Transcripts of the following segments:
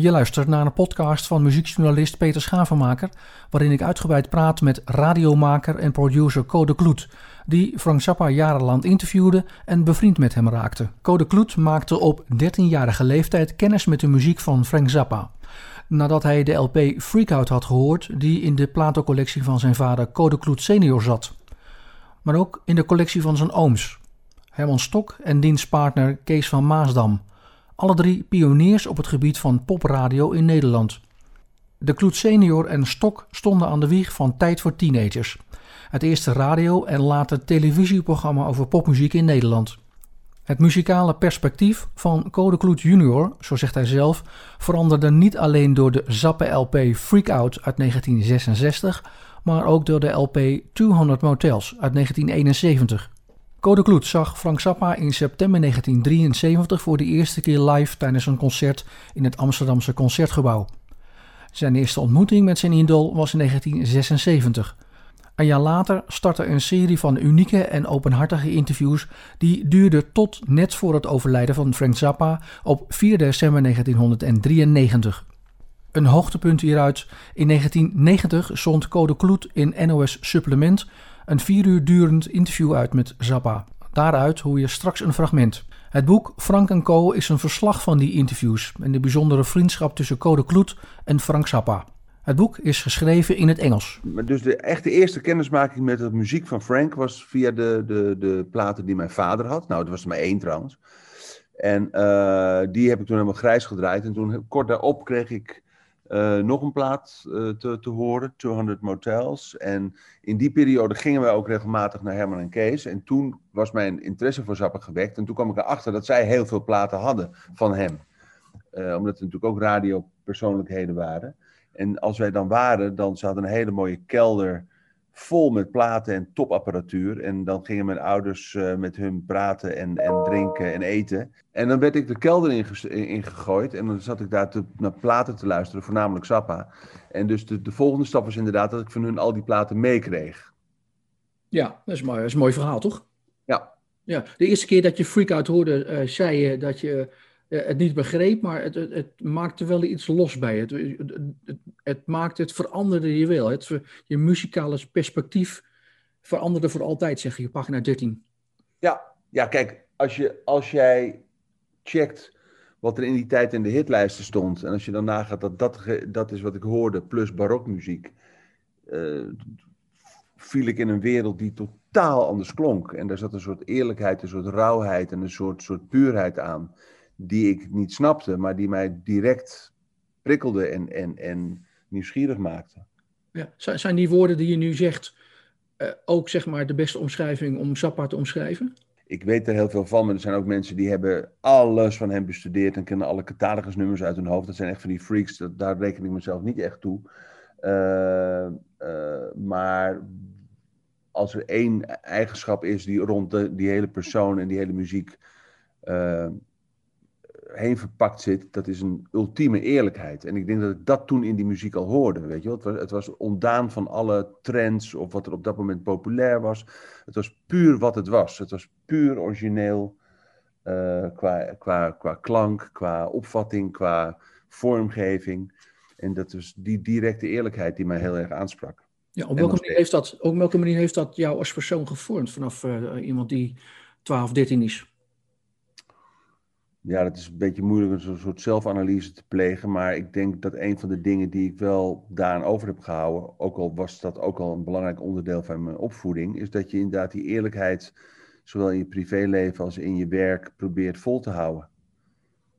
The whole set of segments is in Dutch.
Je luistert naar een podcast van muziekjournalist Peter Schavenmaker, waarin ik uitgebreid praat met radiomaker en producer Code Kloet, die Frank Zappa jarenlang interviewde en bevriend met hem raakte. Code Kloet maakte op 13-jarige leeftijd kennis met de muziek van Frank Zappa. Nadat hij de LP Freakout had gehoord, die in de platencollectie van zijn vader Code Kloet senior zat. Maar ook in de collectie van zijn ooms, Herman Stok en dienstpartner Kees van Maasdam. Alle drie pioniers op het gebied van popradio in Nederland. De Kloet senior en Stok stonden aan de wieg van Tijd voor Teenagers. Het eerste radio- en later televisieprogramma over popmuziek in Nederland. Het muzikale perspectief van Code Kloet junior, zo zegt hij zelf, veranderde niet alleen door de Zappe LP Freakout uit 1966, maar ook door de LP 200 Motels uit 1971. Code Kloet zag Frank Zappa in september 1973 voor de eerste keer live tijdens een concert in het Amsterdamse Concertgebouw. Zijn eerste ontmoeting met zijn idool was in 1976. Een jaar later startte een serie van unieke en openhartige interviews die duurde tot net voor het overlijden van Frank Zappa op 4 december 1993. Een hoogtepunt hieruit. In 1990 zond Code Kloet in NOS Supplement een vier uur durend interview uit met Zappa. Daaruit hoor je straks een fragment. Het boek Frank Co. is een verslag van die interviews en de bijzondere vriendschap tussen Code Kloet en Frank Zappa. Het boek is geschreven in het Engels. Dus de echte eerste kennismaking met de muziek van Frank was via de, de, de platen die mijn vader had. Nou, er was er maar één trouwens. En uh, die heb ik toen helemaal grijs gedraaid. En toen kort daarop kreeg ik uh, nog een plaat uh, te, te horen, 200 Motels. En in die periode gingen wij ook regelmatig naar Herman en Kees. En toen was mijn interesse voor Zappa gewekt. En toen kwam ik erachter dat zij heel veel platen hadden van hem. Uh, omdat er natuurlijk ook radiopersoonlijkheden waren. En als wij dan waren, dan zat een hele mooie kelder vol met platen en topapparatuur. En dan gingen mijn ouders uh, met hun praten en, en drinken en eten. En dan werd ik de kelder ingegooid in en dan zat ik daar te, naar platen te luisteren, voornamelijk Zappa. En dus de, de volgende stap was inderdaad dat ik van hun al die platen meekreeg. Ja, dat is, mooi, dat is een mooi verhaal, toch? Ja. ja. De eerste keer dat je Freak Out hoorde, uh, zei je dat je het niet begreep, maar het, het, het, maakte wel iets los bij het. Het, het, het veranderde je wel. Het, je muzikale perspectief veranderde voor altijd, zeg je, pagina 13. Ja, ja kijk, als, je, als jij checkt wat er in die tijd in de hitlijsten stond, en als je dan nagaat dat dat, dat is wat ik hoorde, plus barokmuziek, uh, viel ik in een wereld die totaal anders klonk. En daar zat een soort eerlijkheid, een soort rauwheid en een soort, soort puurheid aan die ik niet snapte, maar die mij direct prikkelde en, en, en nieuwsgierig maakte. Ja, zijn die woorden die je nu zegt uh, ook zeg maar de beste omschrijving om Zappa te omschrijven? Ik weet er heel veel van, maar er zijn ook mensen die hebben alles van hem bestudeerd en kennen alle catalogusnummers uit hun hoofd. Dat zijn echt van die freaks, dat, daar reken ik mezelf niet echt toe. Uh, uh, maar als er één eigenschap is die rond de, die hele persoon en die hele muziek heen verpakt zit, dat is een ultieme eerlijkheid. En ik denk dat ik dat toen in die muziek al hoorde. Weet je wel? Het, was, het was ontdaan van alle trends of wat er op dat moment populair was. Het was puur wat het was. Het was puur origineel uh, qua, qua, qua klank, qua opvatting, qua vormgeving. En dat was die directe eerlijkheid die mij heel erg aansprak. Ja, op welke, manier heeft dat, op welke manier heeft dat jou als persoon gevormd vanaf uh, iemand die 12, 13 is? Ja, dat is een beetje moeilijk om zo'n soort zelfanalyse te plegen. Maar ik denk dat een van de dingen die ik wel daaraan over heb gehouden, ook al was dat ook al een belangrijk onderdeel van mijn opvoeding, is dat je inderdaad die eerlijkheid, zowel in je privéleven als in je werk, probeert vol te houden.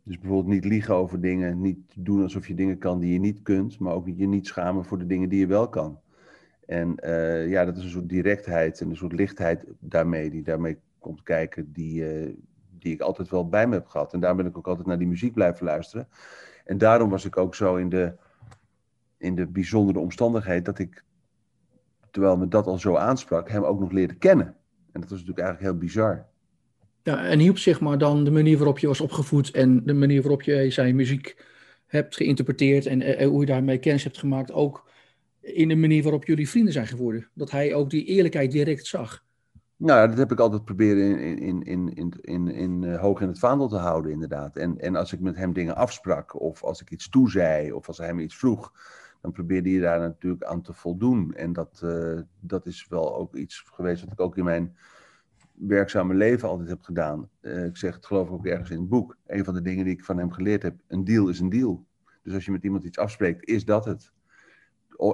Dus bijvoorbeeld niet liegen over dingen, niet doen alsof je dingen kan die je niet kunt, maar ook je niet schamen voor de dingen die je wel kan. En uh, ja, dat is een soort directheid en een soort lichtheid daarmee, die daarmee komt kijken, die, uh, die ik altijd wel bij me heb gehad. En daar ben ik ook altijd naar die muziek blijven luisteren. En daarom was ik ook zo in de, in de bijzondere omstandigheid dat ik, terwijl me dat al zo aansprak, hem ook nog leerde kennen. En dat was natuurlijk eigenlijk heel bizar. Ja, en hielp zeg maar dan de manier waarop je was opgevoed en de manier waarop je zijn muziek hebt geïnterpreteerd en, en hoe je daarmee kennis hebt gemaakt, ook in de manier waarop jullie vrienden zijn geworden. Dat hij ook die eerlijkheid direct zag. Nou dat heb ik altijd proberen in, in, in, in, in, in, uh, hoog in het vaandel te houden, inderdaad. En, en als ik met hem dingen afsprak, of als ik iets toezei, of als hij me iets vroeg, dan probeerde hij daar natuurlijk aan te voldoen. En dat, uh, dat is wel ook iets geweest wat ik ook in mijn werkzame leven altijd heb gedaan. Uh, ik zeg het geloof ik ook ergens in het boek. Een van de dingen die ik van hem geleerd heb, een deal is een deal. Dus als je met iemand iets afspreekt, is dat het.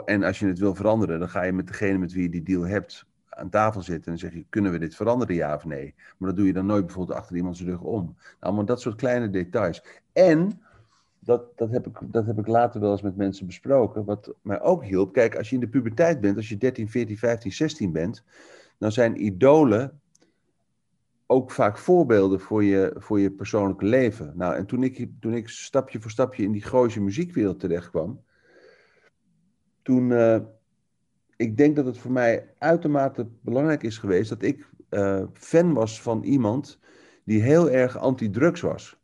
En als je het wil veranderen, dan ga je met degene met wie je die deal hebt aan tafel zitten en dan zeg je, kunnen we dit veranderen, ja of nee? Maar dat doe je dan nooit bijvoorbeeld achter iemands rug om. Nou, maar dat soort kleine details. En, dat, dat, heb ik, dat heb ik later wel eens met mensen besproken, wat mij ook hielp. Kijk, als je in de puberteit bent, als je 13, 14, 15, 16 bent, dan zijn idolen ook vaak voorbeelden voor je, voor je persoonlijke leven. Nou, en toen ik, toen ik stapje voor stapje in die Gooise muziekwereld terecht kwam, toen, uh, ik denk dat het voor mij uitermate belangrijk is geweest dat ik uh, fan was van iemand die heel erg anti-drugs was.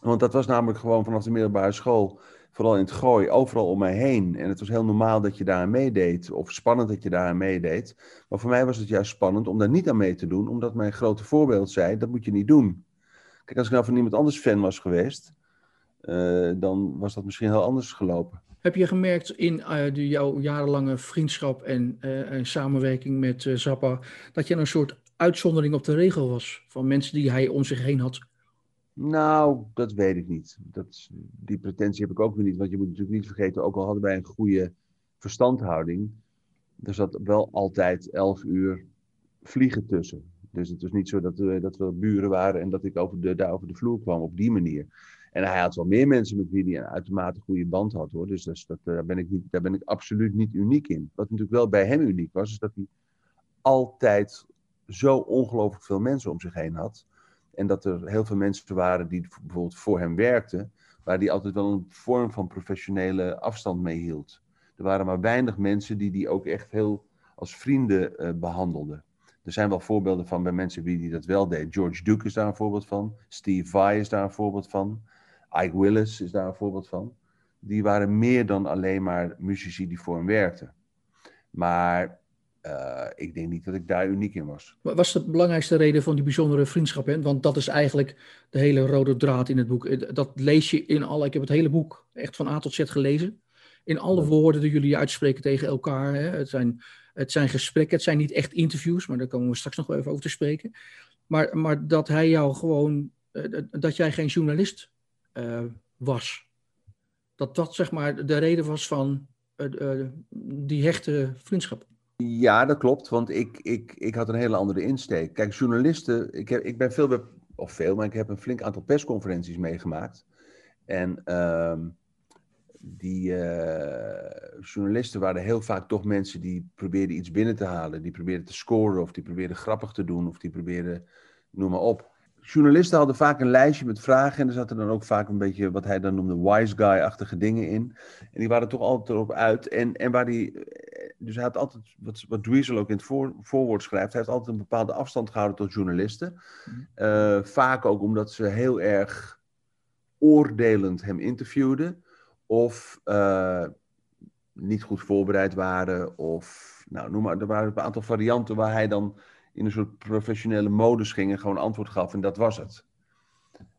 Want dat was namelijk gewoon vanaf de middelbare school, vooral in het gooi, overal om mij heen. En het was heel normaal dat je daar meedeed, of spannend dat je daar aan meedeed. Maar voor mij was het juist spannend om daar niet aan mee te doen, omdat mijn grote voorbeeld zei, dat moet je niet doen. Kijk, als ik nou van iemand anders fan was geweest, uh, dan was dat misschien heel anders gelopen. Heb je gemerkt in uh, jouw jarenlange vriendschap en, en samenwerking met uh, Zappa, dat je een soort uitzondering op de regel was van mensen die hij om zich heen had? Nou, dat weet ik niet. Dat, die pretentie heb ik ook weer niet, want je moet natuurlijk niet vergeten, ook al hadden wij een goede verstandhouding, er zat wel altijd elf uur vliegen tussen. Dus het was niet zo dat, we, dat we buren waren en dat ik over de, daar over de vloer kwam op die manier. En hij had wel meer mensen met wie hij een uitermate goede band had hoor. Dus dat, dat, daar, ben ik daar ben ik absoluut niet uniek in. Wat natuurlijk wel bij hem uniek was, is dat hij altijd zo ongelooflijk veel mensen om zich heen had. En dat er heel veel mensen waren die bijvoorbeeld voor hem werkten, waar hij altijd wel een vorm van professionele afstand mee hield. Er waren maar weinig mensen die die ook echt heel als vrienden uh, behandelden. Er zijn wel voorbeelden van bij mensen wie die dat wel deed. George Duke is daar een voorbeeld van. Steve Vai is daar een voorbeeld van. Ike Willis is daar een voorbeeld van. Die waren meer dan alleen maar muzici die voor hem werkten. Maar uh, ik denk niet dat ik daar uniek in was. Wat was de belangrijkste reden van die bijzondere vriendschap? Hè? Want dat is eigenlijk de hele rode draad in het boek. Eh, dat lees je in alle. Ik heb het hele boek echt van A tot Z gelezen. In alle woorden die jullie uitspreken tegen elkaar. Hè? Het, zijn, het zijn gesprekken, het zijn niet echt interviews, maar daar komen we straks nog wel even over te spreken. Maar, maar dat hij jou gewoon. Uh, dat jij geen journalist uh, was. Dat dat zeg maar de reden was van uh, uh, die hechte vriendschap. Ja, dat klopt, want ik, ik, ik had een hele andere insteek. Kijk, journalisten, ik, heb, ik ben veel, of veel, maar ik heb een flink aantal persconferenties meegemaakt. En ehm, die journalisten waren heel vaak toch mensen die probeerden iets binnen te halen. Die probeerden te scoren, of die probeerden grappig te doen, of die probeerden, noem maar op journalisten hadden vaak een lijstje met vragen. En er zaten dan ook vaak een beetje wat hij dan noemde wise guy-achtige dingen in. En die waren toch altijd erop uit. En, en waar die. Dus hij had altijd, wat, wat Dweezil ook in het voor, voorwoord schrijft, hij heeft altijd een bepaalde afstand gehouden tot journalisten. Uh, vaak ook omdat ze heel erg oordelend hem interviewden. Of uh, niet goed voorbereid waren. Of, nou, noem maar, er waren een aantal varianten waar hij dan in een soort professionele modus ging en gewoon antwoord gaf en dat was het.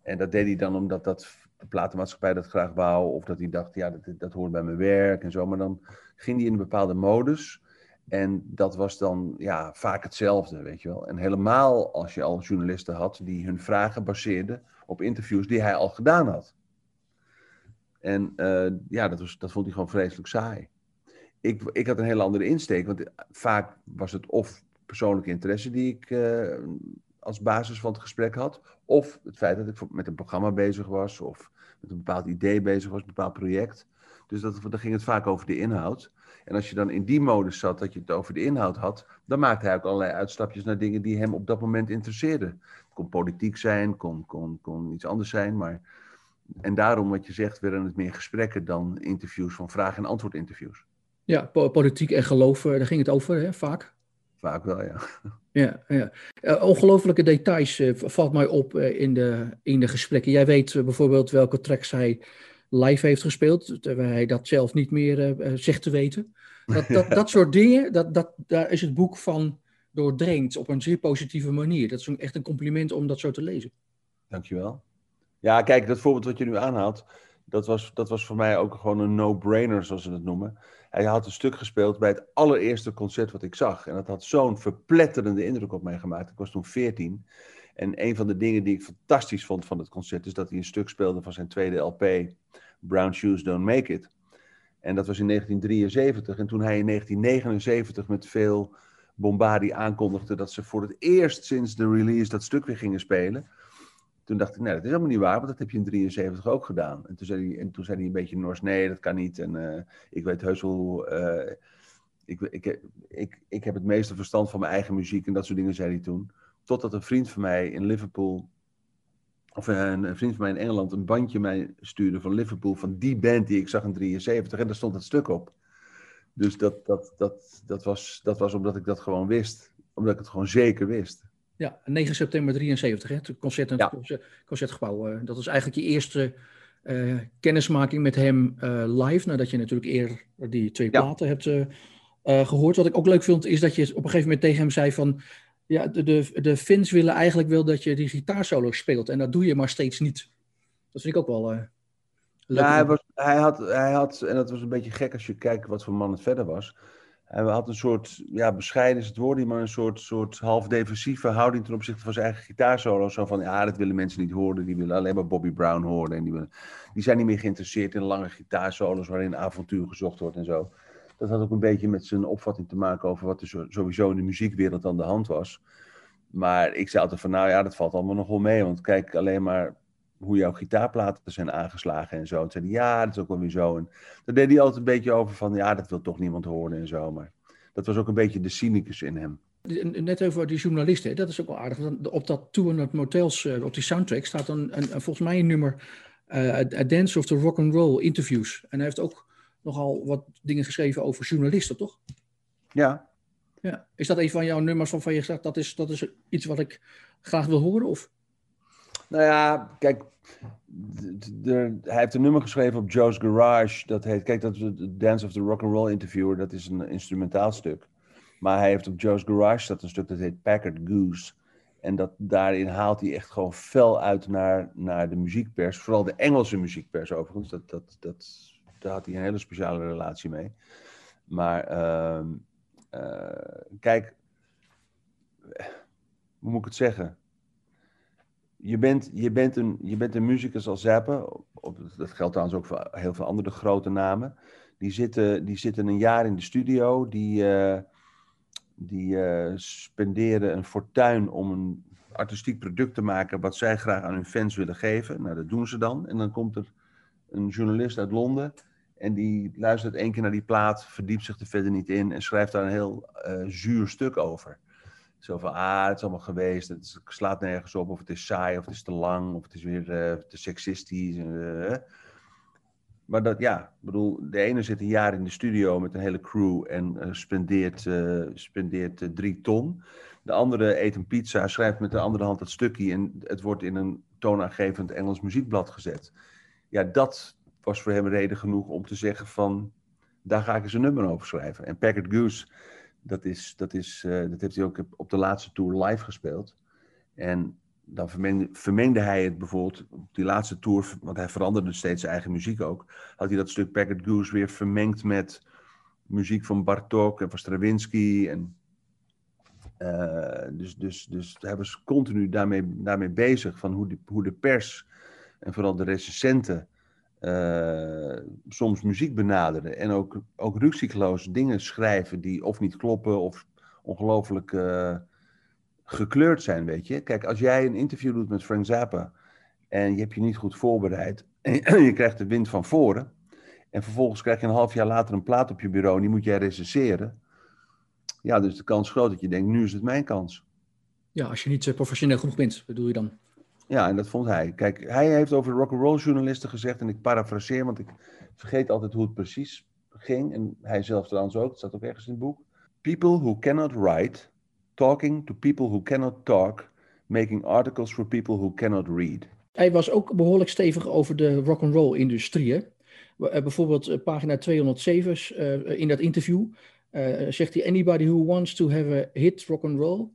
En dat deed hij dan omdat dat de platenmaatschappij dat graag wou, of dat hij dacht, ja, dat, dat hoort bij mijn werk en zo. Maar dan ging hij in een bepaalde modus. En dat was dan ja, vaak hetzelfde, weet je wel. En helemaal als je al journalisten had die hun vragen baseerden op interviews die hij al gedaan had. En uh, ja, dat, was, dat vond hij gewoon vreselijk saai. Ik, ik had een hele andere insteek, want vaak was het of persoonlijke interesse die ik uh, als basis van het gesprek had. Of het feit dat ik met een programma bezig was of met een bepaald idee bezig was, een bepaald project. Dus dat, dan ging het vaak over de inhoud. En als je dan in die modus zat dat je het over de inhoud had, dan maakte hij ook allerlei uitstapjes naar dingen die hem op dat moment interesseerden. Het kon politiek zijn, kon, kon, kon iets anders zijn, maar... En daarom, wat je zegt, werden het meer gesprekken dan interviews van vraag- en antwoord interviews. Ja, politiek en geloof, daar ging het over, hè, vaak. Vaak wel, ja. Ja, ja. Uh, ongelofelijke details uh, valt mij op uh, in, de, in de gesprekken. Jij weet bijvoorbeeld welke tracks hij live heeft gespeeld, terwijl hij dat zelf niet meer zegt te weten. Dat, dat, dat soort dingen, dat, dat, daar is het boek van doordrenkt op een zeer positieve manier. Dat is echt een compliment om dat zo te lezen. Dankjewel. Ja, kijk, dat voorbeeld wat je nu aanhaalt, dat was, dat was voor mij ook gewoon een no-brainer, zoals ze het noemen. Hij had een stuk gespeeld bij het allereerste concert wat ik zag. En dat had zo'n verpletterende indruk op mij gemaakt. Ik was toen 14. En een van de dingen die ik fantastisch vond van het concert is dat hij een stuk speelde van zijn tweede LP, Brown Shoes Don't Make It. En dat was in 1973. En toen hij in 1979 met veel bombardie aankondigde dat ze voor het eerst sinds de release dat stuk weer gingen spelen. Toen dacht ik, nee, dat is helemaal niet waar, want dat heb je in 73 ook gedaan. En toen zei hij, en toen zei hij een beetje Nors, nee, dat kan niet. En uh, ik weet heus wel, uh, ik, ik, ik, ik heb het meeste verstand van mijn eigen muziek en dat soort dingen zei hij toen. Totdat een vriend van mij in Liverpool, of een, een vriend van mij in Engeland, een bandje mij stuurde van Liverpool, van die band die ik zag in 73. En daar stond het stuk op. Dus dat, dat, dat, dat, was, dat was omdat ik dat gewoon wist. Omdat ik het gewoon zeker wist. Ja, 9 september 73, hè, het concert in het concertgebouw. Uh, dat is eigenlijk je eerste uh, kennismaking met hem uh, live, nadat je natuurlijk eerder die twee ja. platen hebt gehoord. Wat ik ook leuk vind, is dat je op een gegeven moment tegen hem zei van... Ja, de, de, de fans willen eigenlijk wel dat je die gitaarsolo speelt. En dat doe je maar steeds niet. Dat vind ik ook wel leuk. Ja, hij, was, hij, had, hij had, en dat was een beetje gek als je kijkt wat voor man het verder was hij had een soort, ja, bescheiden is het woord maar een soort, soort half defensieve houding ten opzichte van zijn eigen gitaarsolo. Zo van, ja, dat willen mensen niet horen, die willen alleen maar Bobby Brown horen. En die, willen, die zijn niet meer geïnteresseerd in lange gitaarsolos waarin avontuur gezocht wordt en zo. Dat had ook een beetje met zijn opvatting te maken over wat er sowieso in de muziekwereld aan de hand was. Maar ik zei altijd van, nou ja, dat valt allemaal nog wel mee. Want kijk alleen maar hoe jouw gitaarplaten zijn aangeslagen en zo. En zei hij, ja, dat is ook wel weer zo. En daar deed hij altijd een beetje over van, ja, dat wil toch niemand horen en zo. Maar dat was ook een beetje de cynicus in hem. Net over die journalisten, dat is ook wel aardig. Op dat 200 Motels, eh, op die soundtrack, staat een, een, volgens mij een nummer, uh, A Dance of the Rock and Roll Interviews. En hij heeft ook nogal wat dingen geschreven over journalisten, toch? Ja. ja. Is dat een van jouw nummers waarvan je zegt, dat is, dat is iets wat ik graag wil horen? Of? Nou ja, kijk, hij heeft een nummer geschreven op Joe's Garage. Dat heet, kijk, dat is de Dance of the Rock and Roll Interviewer. Dat is een instrumentaal stuk. Maar hij heeft op Joe's Garage dat een stuk dat heet Packard Goose. En dat, daarin haalt hij echt gewoon fel uit naar, naar de muziekpers. Vooral de Engelse muziekpers overigens. Dat, dat, dat, daar had hij een hele speciale relatie mee. Maar uh, uh, kijk, hoe moet ik het zeggen? Je bent, je bent, een, je bent een muzikus als Zappen. Dat geldt trouwens ook voor heel veel andere grote namen. Die zitten, die zitten een jaar in de studio. Die, uh, die uh, spenderen een fortuin om een artistiek product te maken. wat zij graag aan hun fans willen geven. Nou, dat doen ze dan. En dan komt er een journalist uit Londen. En die luistert één keer naar die plaat, verdiept zich er verder niet in en schrijft daar een heel uh, zuur stuk over. Zo van, ah, het is allemaal geweest, het slaat nergens op, of het is saai, of het is te lang, of het is weer uh, te seksistisch. Uh, maar dat, ja, bedoel, de ene zit een jaar in de studio met een hele crew en uh, spendeert, spendeert drie ton. De andere eet een pizza, schrijft met de andere hand het stukje en het wordt in een toonaangevend Engels muziekblad gezet. Ja, dat was voor hem reden genoeg om te zeggen van, daar ga ik eens een nummer over schrijven. En Packard Goose dat, is, dat, is, uh, dat heeft hij ook op de laatste tour live gespeeld. En dan vermengde, hij het bijvoorbeeld op die laatste tour, want hij veranderde steeds zijn eigen muziek ook. Had hij dat stuk Packet Goose weer vermengd met muziek van Bartok en van Stravinsky. En, uh, dus, dus, dus hij was continu daarmee, daarmee bezig van hoe, die, hoe de pers en vooral de recensenten uh, soms muziek benaderen en ook, ook dingen schrijven die of niet kloppen of ongelooflijk uh, gekleurd zijn, weet je. Kijk, als jij een interview doet met Frank Zappa en je hebt je niet goed voorbereid en je krijgt de wind van voren en vervolgens krijg je een half jaar later een plaat op je bureau en die moet jij recenseren. Ja, dus de kans groot dat je denkt, nu is het mijn kans. Ja, als je niet professioneel genoeg bent, bedoel je dan? Ja, en dat vond hij. Kijk, hij heeft over rock'n'roll journalisten gezegd, en ik parafraseer, want ik vergeet altijd hoe het precies ging. En hij zelf trouwens ook, dat staat ook ergens in het boek. People who cannot write, talking to people who cannot talk, making articles for people who cannot read. Hij was ook behoorlijk stevig over de rock'n'roll industrie. Eh, bijvoorbeeld eh, pagina 207 uh, in dat interview zegt hij: Anybody who wants to have a hit rock and roll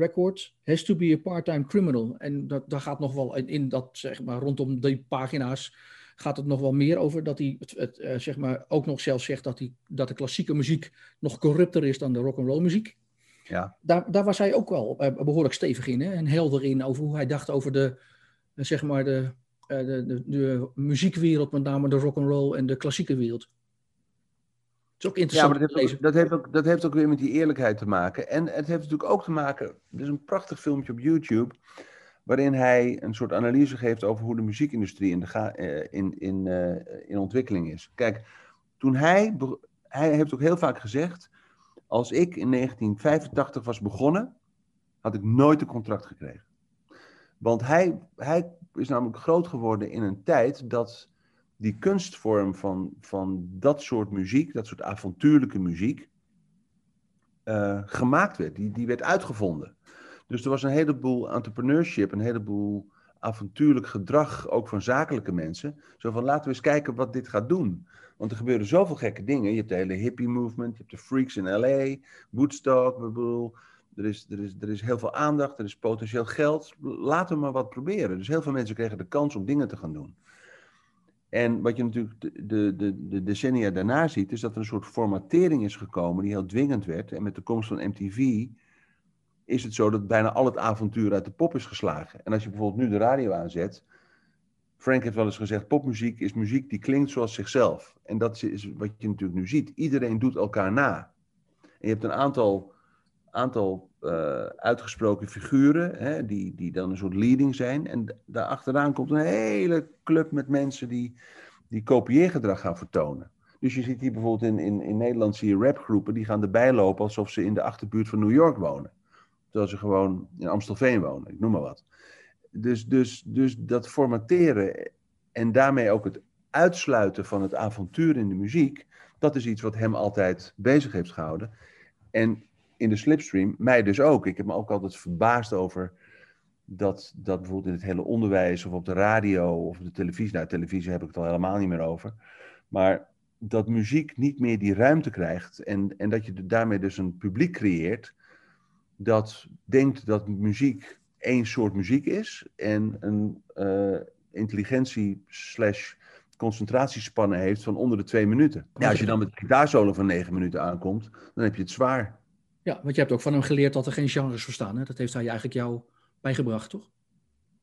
record has to be a part-time criminal. En dat, daar gaat nog wel in, in, dat, zeg maar, rondom die pagina's gaat het nog wel meer over. Dat hij het, het zeg maar, ook nog zelfs zegt dat, hij, dat de klassieke muziek nog corrupter is dan de rock and roll muziek. Ja. Daar, daar was hij ook wel behoorlijk stevig in hè? en helder in over hoe hij dacht over de, zeg maar de, de, de, de muziekwereld, met name de rock and roll en de klassieke wereld is ook interessant. Ja, maar dat heeft ook, dat, heeft ook, dat heeft ook weer met die eerlijkheid te maken. En het heeft natuurlijk ook te maken. Er is een prachtig filmpje op YouTube. waarin hij een soort analyse geeft over hoe de muziekindustrie in, de uh, in, in, uh, in ontwikkeling is. Kijk, toen hij. Hij heeft ook heel vaak gezegd. Als ik in 1985 was begonnen. had ik nooit een contract gekregen. Want hij, hij is namelijk groot geworden in een tijd dat die kunstvorm van, van dat soort muziek, dat soort avontuurlijke muziek, uh, gemaakt werd. Die, die werd uitgevonden. Dus er was een heleboel entrepreneurship, een heleboel avontuurlijk gedrag, ook van zakelijke mensen. Zo van laten we eens kijken wat dit gaat doen. Want er gebeuren zoveel gekke dingen. Je hebt de hele hippie movement, je hebt de freaks in LA, Woodstock, bedoel, er is, er, is, er is heel veel aandacht, er is potentieel geld. Laten we maar wat proberen. Dus heel veel mensen kregen de kans om dingen te gaan doen. En wat je natuurlijk de, de, de, decennia daarna ziet, is dat er een soort formatering is gekomen die heel dwingend werd. En met de komst van MTV is het zo dat bijna al het avontuur uit de pop is geslagen. En als je bijvoorbeeld nu de radio aanzet, Frank heeft wel eens gezegd, popmuziek is muziek die klinkt zoals zichzelf. En dat is wat je natuurlijk nu ziet. Iedereen doet elkaar na. En je hebt een aantal, aantal uh, uitgesproken figuren, hè, die, die dan een soort leading zijn. En daarachteraan komt een hele club met mensen die, die kopieergedrag gaan vertonen. Dus je ziet hier bijvoorbeeld in, in, in Nederland zie je rapgroepen die gaan erbij lopen alsof ze in de achterbuurt van New York wonen. Terwijl ze gewoon in Amstelveen wonen, ik noem maar wat. Dus, dus, dus dat formateren en daarmee ook het uitsluiten van het avontuur in de muziek, dat is iets wat hem altijd bezig heeft gehouden. En in de slipstream, mij dus ook. Ik heb me ook altijd verbaasd over dat, dat bijvoorbeeld in het hele onderwijs of op de radio of op de televisie, nou televisie heb ik het al helemaal niet meer over, maar dat muziek niet meer die ruimte krijgt en, en dat je daarmee dus een publiek creëert dat denkt dat muziek één soort muziek is en een uh, intelligentie slash concentratiespannen heeft van onder de twee minuten. Ja, als je dan met een gitaarsolo van negen minuten aankomt, dan heb je het zwaar. Ja, want je hebt ook van hem geleerd dat er geen genres verstaan. Hè? Dat heeft hij eigenlijk jou bijgebracht, toch?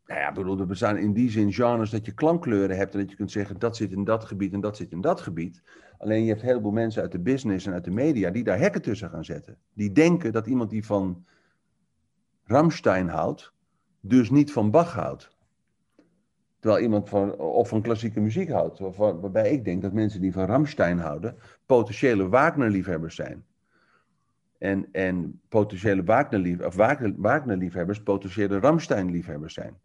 Nou ja, bedoel, er bestaan in die zin genres dat je klankkleuren hebt en dat je kunt zeggen dat zit in dat gebied en dat zit in dat gebied. Alleen je hebt een heleboel mensen uit de business en uit de media die daar hekken tussen gaan zetten. Die denken dat iemand die van Ramstein houdt, dus niet van Bach houdt. Terwijl iemand van, of van klassieke muziek houdt. Waarbij ik denk dat mensen die van Ramstein houden, potentiële Wagner-liefhebbers zijn. En, en potentiële Wagner-lief, of Wagner-liefhebbers potentiële Ramstein-liefhebbers zijn.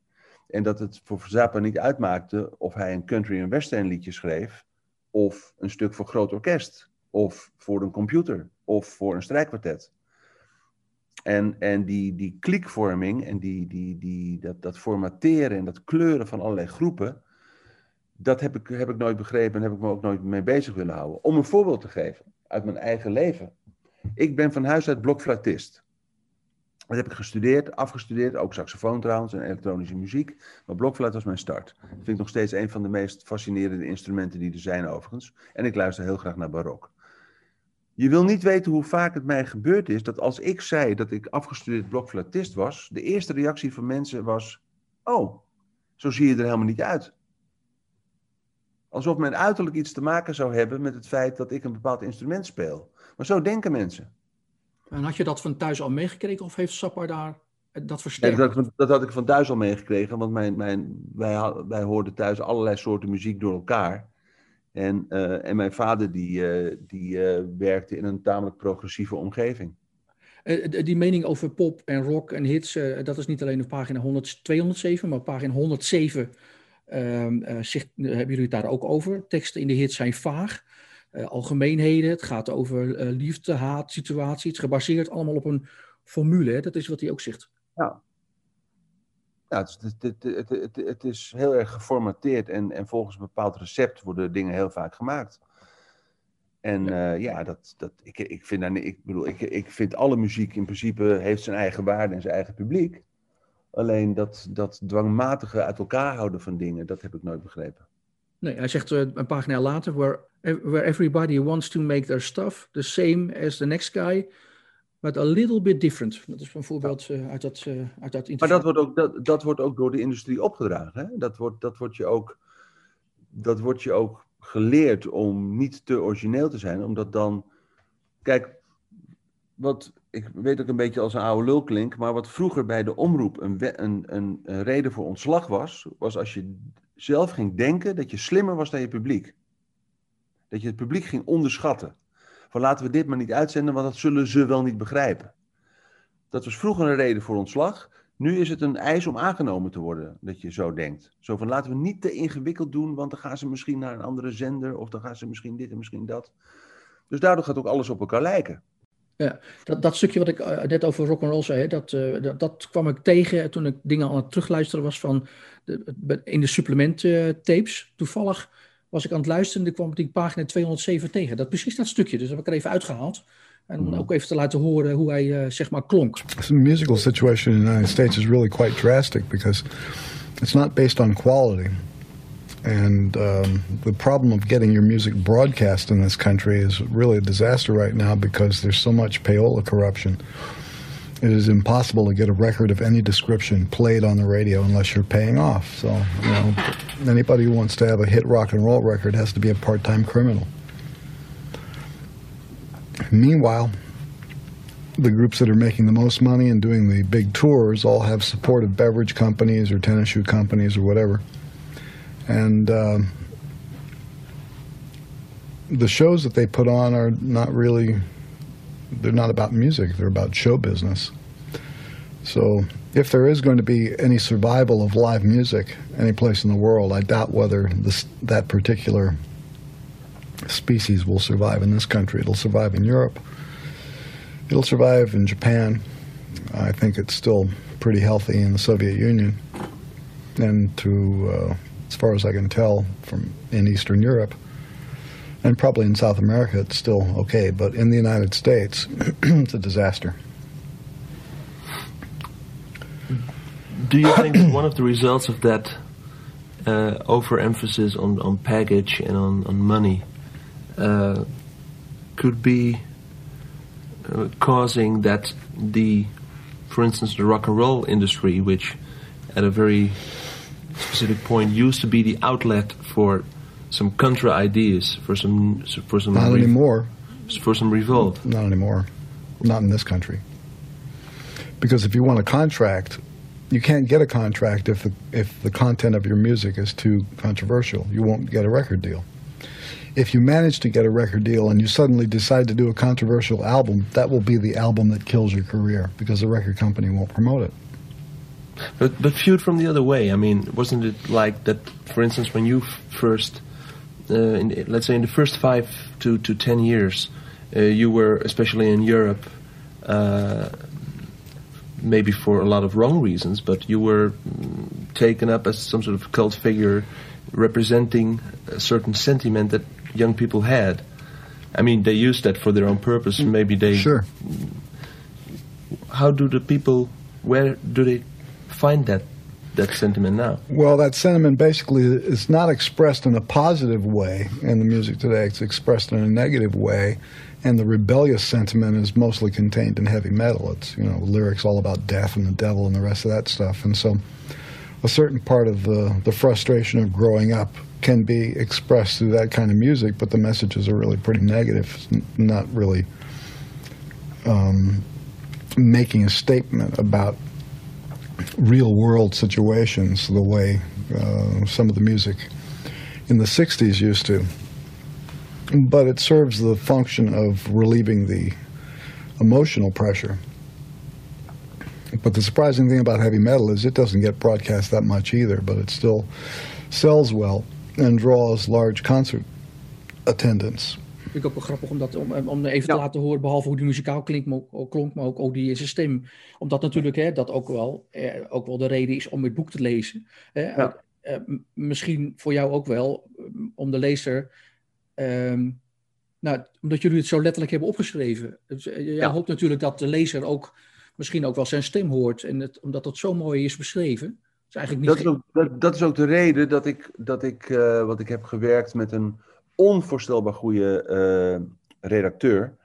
En dat het voor Zappa niet uitmaakte of hij een country en western liedje schreef, of een stuk voor groot orkest, of voor een computer, of voor een strijkkwartet. En, en die, die klikvorming en die, die, die, dat, dat formateren en dat kleuren van allerlei groepen, dat heb ik, heb ik nooit begrepen en heb ik me ook nooit mee bezig willen houden. Om een voorbeeld te geven uit mijn eigen leven. Ik ben van huis uit blokfluitist. Dat heb ik gestudeerd, afgestudeerd, ook saxofoon trouwens en elektronische muziek. Maar blokfluit was mijn start. Dat vind ik nog steeds een van de meest fascinerende instrumenten die er zijn overigens. En ik luister heel graag naar barok. Je wil niet weten hoe vaak het mij gebeurd is dat als ik zei dat ik afgestudeerd blokfluitist was, de eerste reactie van mensen was: Oh, zo zie je er helemaal niet uit. Alsof mijn uiterlijk iets te maken zou hebben met het feit dat ik een bepaald instrument speel. Maar zo denken mensen. En had je dat van thuis al meegekregen of heeft Sappa daar dat versterkt? Nee, dat, dat, had ik van thuis al meegekregen, want mijn, mijn, wij, wij hoorden thuis allerlei soorten muziek door elkaar. En, uh, en mijn vader die, uh, die uh, werkte in een tamelijk progressieve omgeving. die mening over pop en rock en hits, dat is niet alleen op pagina 100, 207, maar op pagina 107 ehm, zich, hebben jullie het daar ook over. Teksten in de hits zijn vaag. algemeenheden, het gaat over liefde, haat, situatie. Het is gebaseerd allemaal op een formule. Hè? Dat is wat hij ook zegt. Ja, ja, het, het, het, het, is heel erg geformateerd en, en volgens een bepaald recept worden dingen heel vaak gemaakt. En ja, ja dat, dat, ik, ik, vind, ik, bedoel, ik, ik vind alle muziek in principe heeft zijn eigen waarde en zijn eigen publiek. Alleen dat, dat dwangmatige uit elkaar houden van dingen, dat heb ik nooit begrepen. Nee, hij zegt een pagina later, where, where everybody wants to make their stuff the same as the next guy, but a little bit different. Dat is een voorbeeld uh, uit, dat, uh, uit dat interview. Maar dat wordt ook, dat, dat wordt ook door de industrie opgedragen. Hè? Dat, wordt, dat, wordt je ook, dat wordt je ook geleerd om niet te origineel te zijn, omdat dan. Kijk, wat ik weet ook een beetje als een oude lul klink, maar wat vroeger bij de omroep een, een, een, een reden voor ontslag was, was als je zelf ging denken dat je slimmer was dan je publiek. Dat je het publiek ging onderschatten. Van laten we dit maar niet uitzenden, want dat zullen ze wel niet begrijpen. Dat was vroeger een reden voor ontslag. Nu is het een eis om aangenomen te worden dat je zo denkt. Zo van laten we niet te ingewikkeld doen, want dan gaan ze misschien naar een andere zender of dan gaan ze misschien dit en misschien dat. Dus daardoor gaat ook alles op elkaar lijken. Ja, dat, dat stukje wat ik uh, net over rock and roll zei, dat, uh, dat, dat, kwam ik tegen toen ik dingen aan het terugluisteren was van de, in de supplement uh, tapes. Toevallig was ik aan het luisteren en ik kwam op die pagina 207 tegen. Dat precies dat stukje, dus dat heb ik er even uitgehaald. En om ook even te laten horen hoe hij zeg maar klonk. The musical situation in the United States is really quite drastic because it's not based on quality. And um, the problem of getting your music broadcast in this country is really a disaster right now because there's so much payola corruption. It is impossible to get a record of any description played on the radio unless you're paying off. So, you know, anybody who wants to have a hit rock and roll record has to be a part time criminal. Meanwhile, the groups that are making the most money and doing the big tours all have support of beverage companies or tennis shoe companies or whatever. And um, the shows that they put on are not really, they're not about music, they're about show business. So if there is going to be any survival of live music any place in the world, I doubt whether this, that particular species will survive in this country. It'll survive in Europe. It'll survive in Japan. I think it's still pretty healthy in the Soviet Union. And to uh, as far as I can tell, from in Eastern Europe. And probably in South America, it's still okay, but in the United States, it's a disaster. Do you think one of the results of that uh, overemphasis on, on package and on, on money uh, could be uh, causing that the, for instance, the rock and roll industry, which at a very specific point used to be the outlet for some contra ideas, for some for some not anymore, for some revolt. Not anymore, not in this country. Because if you want a contract, you can't get a contract if the if the content of your music is too controversial. You won't get a record deal. If you manage to get a record deal and you suddenly decide to do a controversial album, that will be the album that kills your career because the record company won't promote it. But but viewed from the other way, I mean, wasn't it like that? For instance, when you first, uh, in, let's say, in the first five to to ten years, uh, you were especially in Europe, uh, maybe for a lot of wrong reasons, but you were mm, taken up as some sort of cult figure, representing a certain sentiment that young people had. I mean, they used that for their own purpose. Mm. Maybe they. Sure. How do the people? Where do they find that that sentiment now? Well, that sentiment basically is not expressed in a positive way in the music today. It's expressed in a negative way, and the rebellious sentiment is mostly contained in heavy metal. It's you know lyrics all about death and the devil and the rest of that stuff. And so, a certain part of the the frustration of growing up can be expressed through that kind of music, but the messages are really pretty negative. not really um, making a statement about real world situations the way uh, some of the music in the 60s used to. But it serves the function of relieving the emotional pressure. But the surprising thing about heavy metal is it doesn't get broadcast that much either, but it still sells well and draws large concert attendance. Vind ik ook wel grappig om, dat, om, om even te laten horen, behalve hoe die muzikaal klinkt, maar ook, klonk, maar ook, ook die in zijn stem. Omdat natuurlijk hè, dat ook wel, eh, ook wel de reden is om het boek te lezen. Hè. Ja. Uh, misschien voor jou ook wel, om de lezer um, Nou, omdat jullie het zo letterlijk hebben opgeschreven. Dus, eh, jij Ja. hoopt natuurlijk dat de lezer ook misschien ook wel zijn stem hoort. En het, omdat dat zo mooi is beschreven. Is eigenlijk niet Dat is, ook, dat, dat is ook de reden dat ik, dat ik, eh, want ik heb gewerkt met een onvoorstelbaar goede eh, redacteur.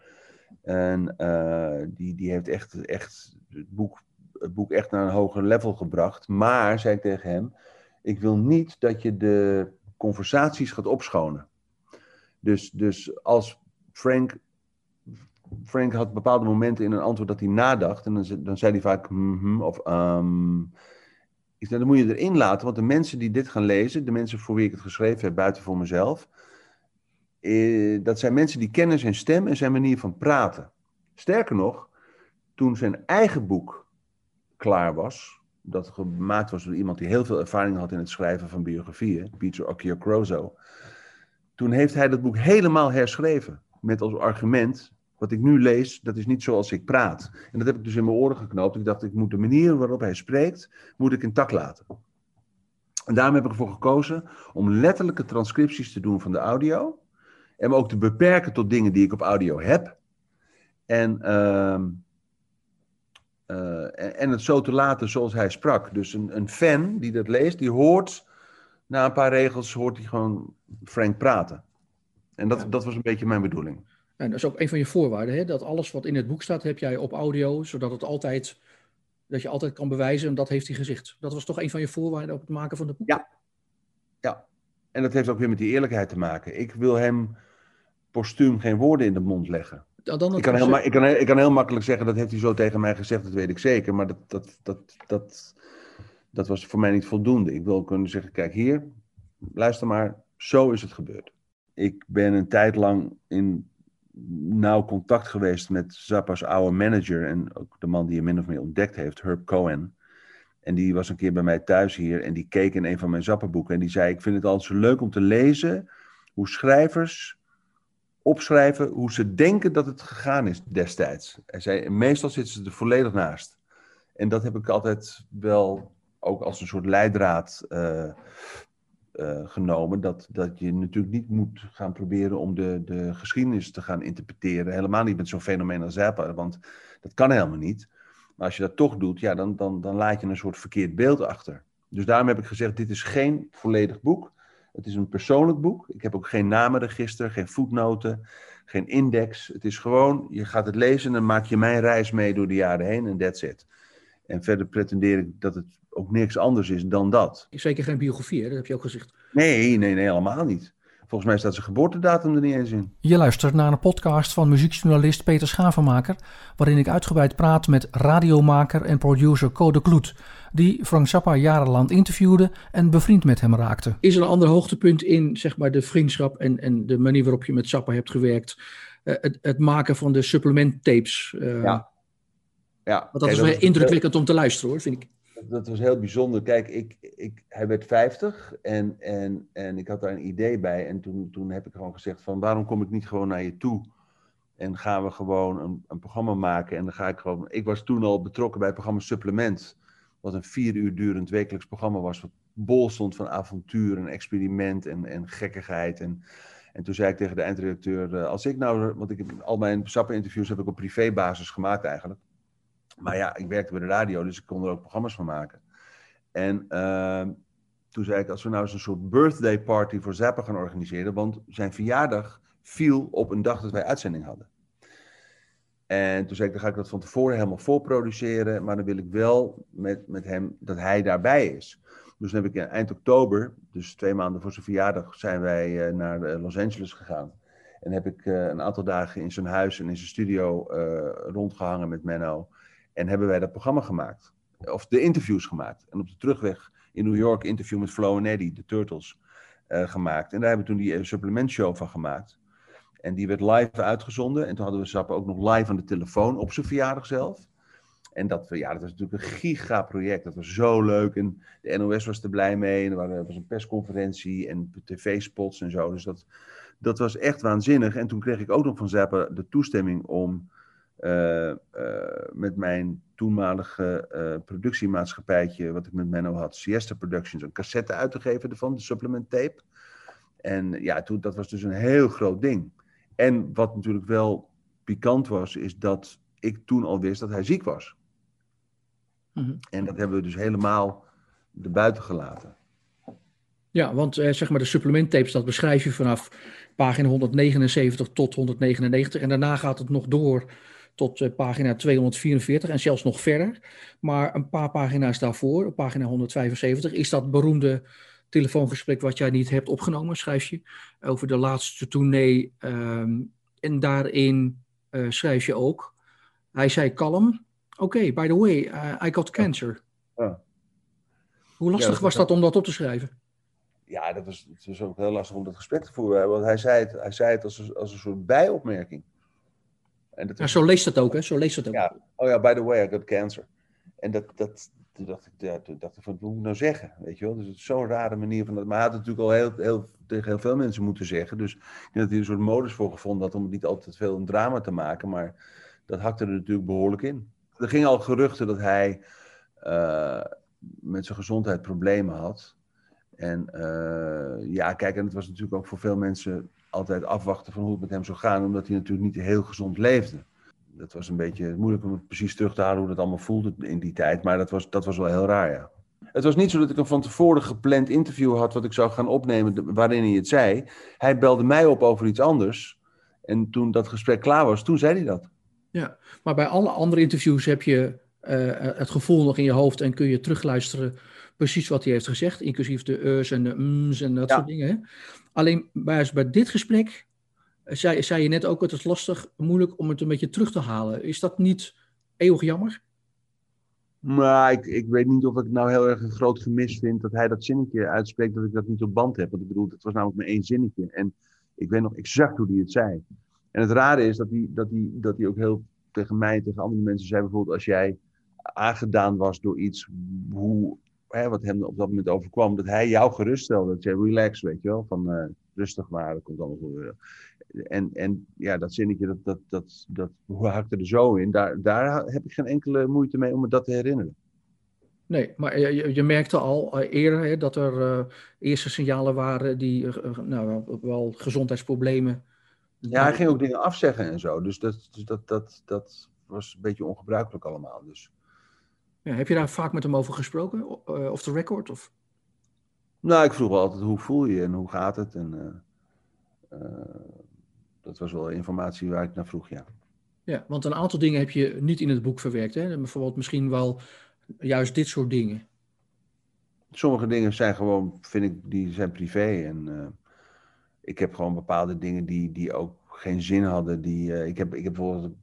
En eh, die, die heeft echt, echt het, boek, het boek echt naar een hoger level gebracht. Maar, zei ik tegen hem, ik wil niet dat je de conversaties gaat opschonen. Dus, dus als Frank, Frank had bepaalde momenten in een antwoord dat hij nadacht. En dan, dan zei hij vaak mhm of ehm. Ik zei, dan moet je erin laten, want de mensen die dit gaan lezen, de mensen voor wie ik het geschreven heb, buiten voor mezelf, eh, dat zijn mensen die kennen zijn stem en zijn manier van praten. Sterker nog, toen zijn eigen boek klaar was, dat gemaakt was door iemand die heel veel ervaring had in het schrijven van biografieën, Peter Okier Crozo, toen heeft hij dat boek helemaal herschreven. Met als argument, wat ik nu lees, dat is niet zoals ik praat. En dat heb ik dus in mijn oren geknoopt. Ik dacht, ik moet de manier waarop hij spreekt, moet ik intact laten. En daarom heb ik ervoor gekozen om letterlijke transcripties te doen van de audio. En me ook te beperken tot dingen die ik op audio heb. En, ehm, eh, en, en het zo te laten zoals hij sprak. Dus een, een fan die dat leest, die hoort na een paar regels, hoort hij gewoon Frank praten. En dat, dat was een beetje mijn bedoeling. En dat is ook een van je voorwaarden, hè? dat alles wat in het boek staat, heb jij op audio, zodat het altijd, dat je altijd kan bewijzen, en dat heeft hij gezegd. Dat was toch een van je voorwaarden op het maken van het boek? Ja. Ja, en dat heeft ook weer met die eerlijkheid te maken. Ik wil hem postuum geen woorden in de mond leggen. Dan, Ik kan, heel, ik, kan, ik kan heel makkelijk zeggen, dat heeft hij zo tegen mij gezegd, dat weet ik zeker. Maar dat, dat, dat, dat, dat was voor mij niet voldoende. Ik wil kunnen zeggen, kijk hier, luister maar, zo is het gebeurd. Ik ben een tijd lang in nauw contact geweest met Zappa's oude manager en ook de man die hem min of meer ontdekt heeft, Herb Cohen. En die was een keer bij mij thuis hier en die keek in een van mijn Zappa-boeken en die zei, ik vind het altijd zo leuk om te lezen hoe schrijvers opschrijven hoe ze denken dat het gegaan is destijds. Hij zei, meestal zitten ze er volledig naast. En dat heb ik altijd wel ook als een soort leidraad eh, eh, genomen. Dat, dat je natuurlijk niet moet gaan proberen om de, de geschiedenis te gaan interpreteren. Helemaal niet met zo'n fenomeen als Zappa, want dat kan helemaal niet. Maar als je dat toch doet, ja, dan, dan, dan laat je een soort verkeerd beeld achter. Dus daarom heb ik gezegd, dit is geen volledig boek. Het is een persoonlijk boek. Ik heb ook geen namenregister, geen voetnoten, geen index. Het is gewoon, je gaat het lezen en dan maak je mijn reis mee door de jaren heen en that's it. En verder pretendeer ik dat het ook niks anders is dan dat. Zeker geen biografie, hè? dat heb je ook gezegd. Nee, nee, nee, helemaal niet. Volgens mij staat zijn geboortedatum er niet eens in. Je luistert naar een podcast van muziekjournalist Peter Schavenmaker, waarin ik uitgebreid praat met radiomaker en producer Code Kloet, die Frank Zappa jarenlang interviewde en bevriend met hem raakte. Is er een ander hoogtepunt in zeg maar, de vriendschap en, en de manier waarop je met Zappa hebt gewerkt? Uh, het, het, maken van de supplementtapes. Uh, ja. ja. Want dat Kijk, is wel dat indrukwekkend heel, om te luisteren hoor, vind ik. Dat was heel bijzonder. Kijk, ik, ik, hij werd 50 en, en, en ik had daar een idee bij. En toen, toen heb ik gewoon gezegd van waarom kom ik niet gewoon naar je toe? En gaan we gewoon een, een programma maken. En dan ga ik gewoon. Ik was toen al betrokken bij het programma Supplement. Wat een vier uur durend wekelijks programma was. Wat bol stond van avontuur en experiment en, en gekkigheid. En, en toen zei ik tegen de eindredacteur. Als ik nou. Want ik heb al mijn Zappa-interviews heb ik op privébasis gemaakt eigenlijk. Maar ja, ik werkte bij de radio, dus ik kon er ook programma's van maken. En uh, toen zei ik, als we nou eens een soort birthday party voor Zappa gaan organiseren, want zijn verjaardag viel op een dag dat wij uitzending hadden. En toen zei ik, dan ga ik dat van tevoren helemaal voorproduceren, maar dan wil ik wel met, met hem dat hij daarbij is. Dus dan heb ik eind oktober, dus twee maanden voor zijn verjaardag, zijn wij uh, naar Los Angeles gegaan. En heb ik uh, een aantal dagen in zijn huis en in zijn studio rondgehangen met Menno. En hebben wij dat programma gemaakt. Of de interviews gemaakt. En op de terugweg in New York interview met Flo en Eddie, de Turtles, gemaakt. En daar hebben we toen die supplementshow van gemaakt. En die werd live uitgezonden. En toen hadden we Zappa ook nog live aan de telefoon op zijn verjaardag zelf. En dat, ja, dat was natuurlijk een giga-project. Dat was zo leuk. En de NOS was er blij mee. En er was een persconferentie en tv-spots en zo. Dus dat, dat was echt waanzinnig. En toen kreeg ik ook nog van Zappa de toestemming om... Uh, uh, met mijn toenmalige uh, productiemaatschappijtje, wat ik met Menno had, Siesta Productions, een cassette uit te geven ervan, de supplement tape. En ja, toen, dat was dus een heel groot ding. En wat natuurlijk wel pikant was, is dat ik toen al wist dat hij ziek was. Mhm. En dat hebben we dus helemaal erbuiten gelaten. Ja, want eh, zeg maar de supplementtapes, dat beschrijf je vanaf pagina 179 tot 199. En daarna gaat het nog door tot eh, pagina 244 en zelfs nog verder. Maar een paar pagina's daarvoor, op pagina 175, is dat beroemde telefoongesprek wat jij niet hebt opgenomen, schrijf je, over de laatste tournee. ehm, en daarin eh, schrijf je ook, hij zei kalm, oké, by the way, uh, I got cancer. Ja. Hoe lastig dat was dat om dat op te schrijven? Ja, dat was, het was ook heel lastig om dat gesprek te voeren. Want hij zei het, hij zei het als, een, als een soort bijopmerking. En dat Ja, zo leest het ook, hè? Zo leest het ook. Ja. Oh ja, by the way, I got cancer. En dat, dat, toen dacht ik, toen dacht ik van, wat moet ik nou zeggen? Weet je wel? Dus het is zo'n rare manier van dat. Maar hij had het natuurlijk al heel, heel, tegen heel veel mensen moeten zeggen. Dus ik denk dat hij een soort modus voor gevonden had om niet altijd veel een drama te maken. Maar dat hakte er natuurlijk behoorlijk in. Er gingen al geruchten dat hij eh, met zijn gezondheid problemen had. En eh, ja, kijk, en het was natuurlijk ook voor veel mensen altijd afwachten van hoe het met hem zou gaan, omdat hij natuurlijk niet heel gezond leefde. Dat was een beetje moeilijk om het precies terug te halen hoe dat allemaal voelde in die tijd, maar dat was, dat was wel heel raar, ja. Het was niet zo dat ik een van tevoren gepland interview had wat ik zou gaan opnemen, waarin hij het zei. Hij belde mij op over iets anders. En toen dat gesprek klaar was, toen zei hij dat. Ja, maar bij alle andere interviews heb je eh, het gevoel nog in je hoofd en kun je terugluisteren precies wat hij heeft gezegd, inclusief de e's en de m's en dat Ja. soort dingen. Alleen bij, bij dit gesprek eh, zei, zei je net ook, het is lastig, moeilijk om het een beetje terug te halen. Is dat niet eeuwig jammer? Maar ik, ik weet niet of ik nou heel erg een groot gemis vind dat hij dat zinnetje uitspreekt, dat ik dat niet op band heb. Want ik bedoel, het was namelijk maar één zinnetje. En ik weet nog exact hoe hij het zei. En het rare is dat hij, dat hij, dat hij ook heel tegen mij en tegen andere mensen zei, bijvoorbeeld als jij aangedaan was door iets, hoe, hè, wat hem op dat moment overkwam, dat hij jou geruststelde. Dat je relax, weet je wel, van eh, rustig maar, dat komt allemaal goed. En, en ja, dat zinnetje, dat, dat, dat, dat hakte er zo in. Daar, daar heb ik geen enkele moeite mee om me dat te herinneren. Nee, maar je, je- merkte al eh, eerder hè, dat er eh, eerste signalen waren die eh, nou, wel- gezondheidsproblemen. Ja, hij ging ook dingen afzeggen en zo. Dus dat, dus dat, dat, dat was een beetje ongebruikelijk allemaal. Dus. Ja, heb je daar vaak met hem over gesproken? eh, Off the record? Of? Nou, ik vroeg wel altijd hoe voel je en hoe gaat het. En, dat was wel informatie waar ik naar vroeg, ja. Ja, want een aantal dingen heb je niet in het boek verwerkt. Hè? Bijvoorbeeld misschien wel juist dit soort dingen. Sommige dingen zijn gewoon, vind ik, die zijn privé. En eh, ik heb gewoon bepaalde dingen die, die ook geen zin hadden. Die, eh, ik, heb, ik heb bijvoorbeeld,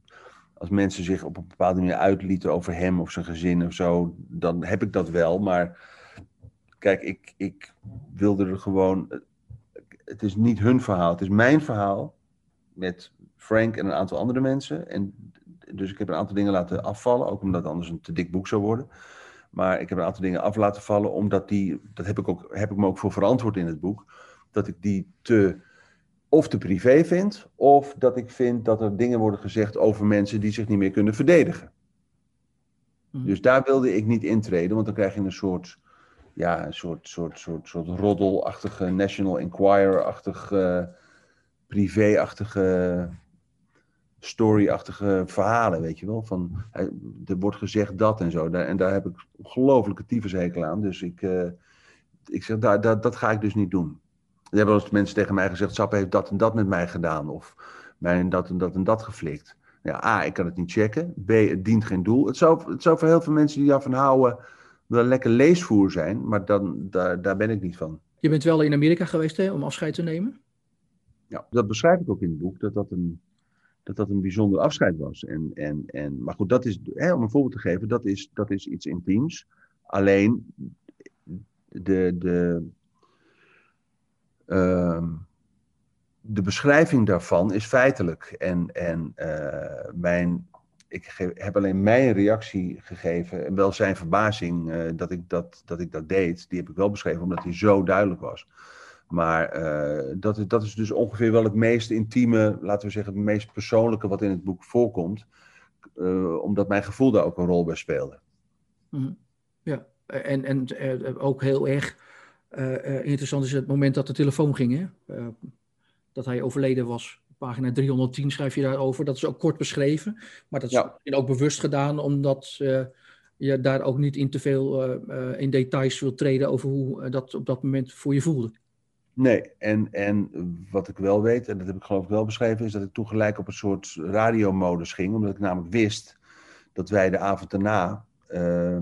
als mensen zich op een bepaalde manier uitlieten over hem of zijn gezin of zo, dan heb ik dat wel. Maar kijk, ik, ik wilde er gewoon. Het is niet hun verhaal, het is mijn verhaal. Met Frank en een aantal andere mensen. En dus ik heb een aantal dingen laten afvallen, ook omdat het anders een te dik boek zou worden. Maar ik heb een aantal dingen af laten vallen, omdat die, dat heb ik, ook, heb ik me ook voor verantwoord in het boek, dat ik die te, of te privé vind, of dat ik vind dat er dingen worden gezegd over mensen die zich niet meer kunnen verdedigen. Mhm. Dus daar wilde ik niet intreden, want dan krijg je een soort, ja, een soort, soort, soort, soort roddelachtige, National Enquirer-achtig, eh, privé-achtige, story-achtige verhalen, weet je wel. Van, er wordt gezegd dat en zo. En daar heb ik ongelofelijke tyfushekel aan. Dus ik, eh, ik zeg, daar, daar, dat ga ik dus niet doen. Er hebben wel eens mensen tegen mij gezegd, Sap heeft dat en dat met mij gedaan. Of mij dat en dat en dat geflikt. Ja, A, ik kan het niet checken. B, het dient geen doel. Het zou, het zou voor heel veel mensen die daarvan houden wel lekker leesvoer zijn. Maar dan, daar, daar ben ik niet van. Je bent wel in Amerika geweest hè, om afscheid te nemen. Ja, dat beschrijf ik ook in het boek, dat dat een, dat dat een bijzonder afscheid was. En, en, en, maar goed, dat is, hè, om een voorbeeld te geven, dat is, dat is iets intiems. Alleen de, de, ehm, de beschrijving daarvan is feitelijk. En, en eh, mijn, ik heb alleen mijn reactie gegeven, en wel zijn verbazing eh, dat, ik dat, dat ik dat deed. Die heb ik wel beschreven, omdat die zo duidelijk was. Maar eh, dat, is, dat is dus ongeveer wel het meest intieme, laten we zeggen, het meest persoonlijke wat in het boek voorkomt. Eh, omdat mijn gevoel daar ook een rol bij speelde. Mhm. Ja, en, en eh, ook heel erg interessant is het moment dat de telefoon ging. Hè? Dat hij overleden was, pagina 310 schrijf je daarover. Dat is ook kort beschreven, maar dat is ja. ook bewust gedaan, omdat je daar ook niet in te veel in details wil treden over hoe dat op dat moment voor je voelde. Nee, en, en wat ik wel weet, en dat heb ik geloof ik wel beschreven, is dat ik toen gelijk op een soort radiomodus ging, omdat ik namelijk wist dat wij de avond daarna uh,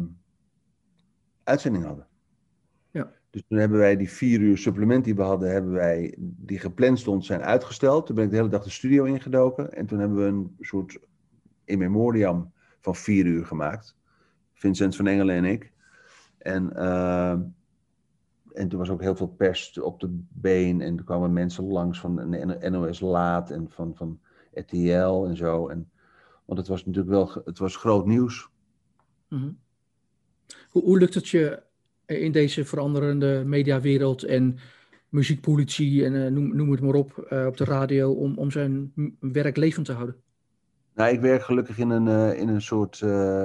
uitzending hadden. Ja. Dus toen hebben wij die vier uur supplement die we hadden, hebben wij, die gepland stond, zijn uitgesteld. Toen ben ik de hele dag de studio ingedoken en toen hebben we een soort in memoriam van vier uur gemaakt. Vincent van Engelen en ik. En... Uh, en toen was ook heel veel pers op de been. En er kwamen mensen langs van de NOS Laat en van, van RTL en zo. En, want het was natuurlijk wel het was groot nieuws. Mhm. hoe, hoe lukt het je in deze veranderende mediawereld en muziekpolitie en uh, noem, noem, het maar op, uh, op de radio, om, om zijn werk levend te houden? Nou, ik werk gelukkig in een, uh, in een soort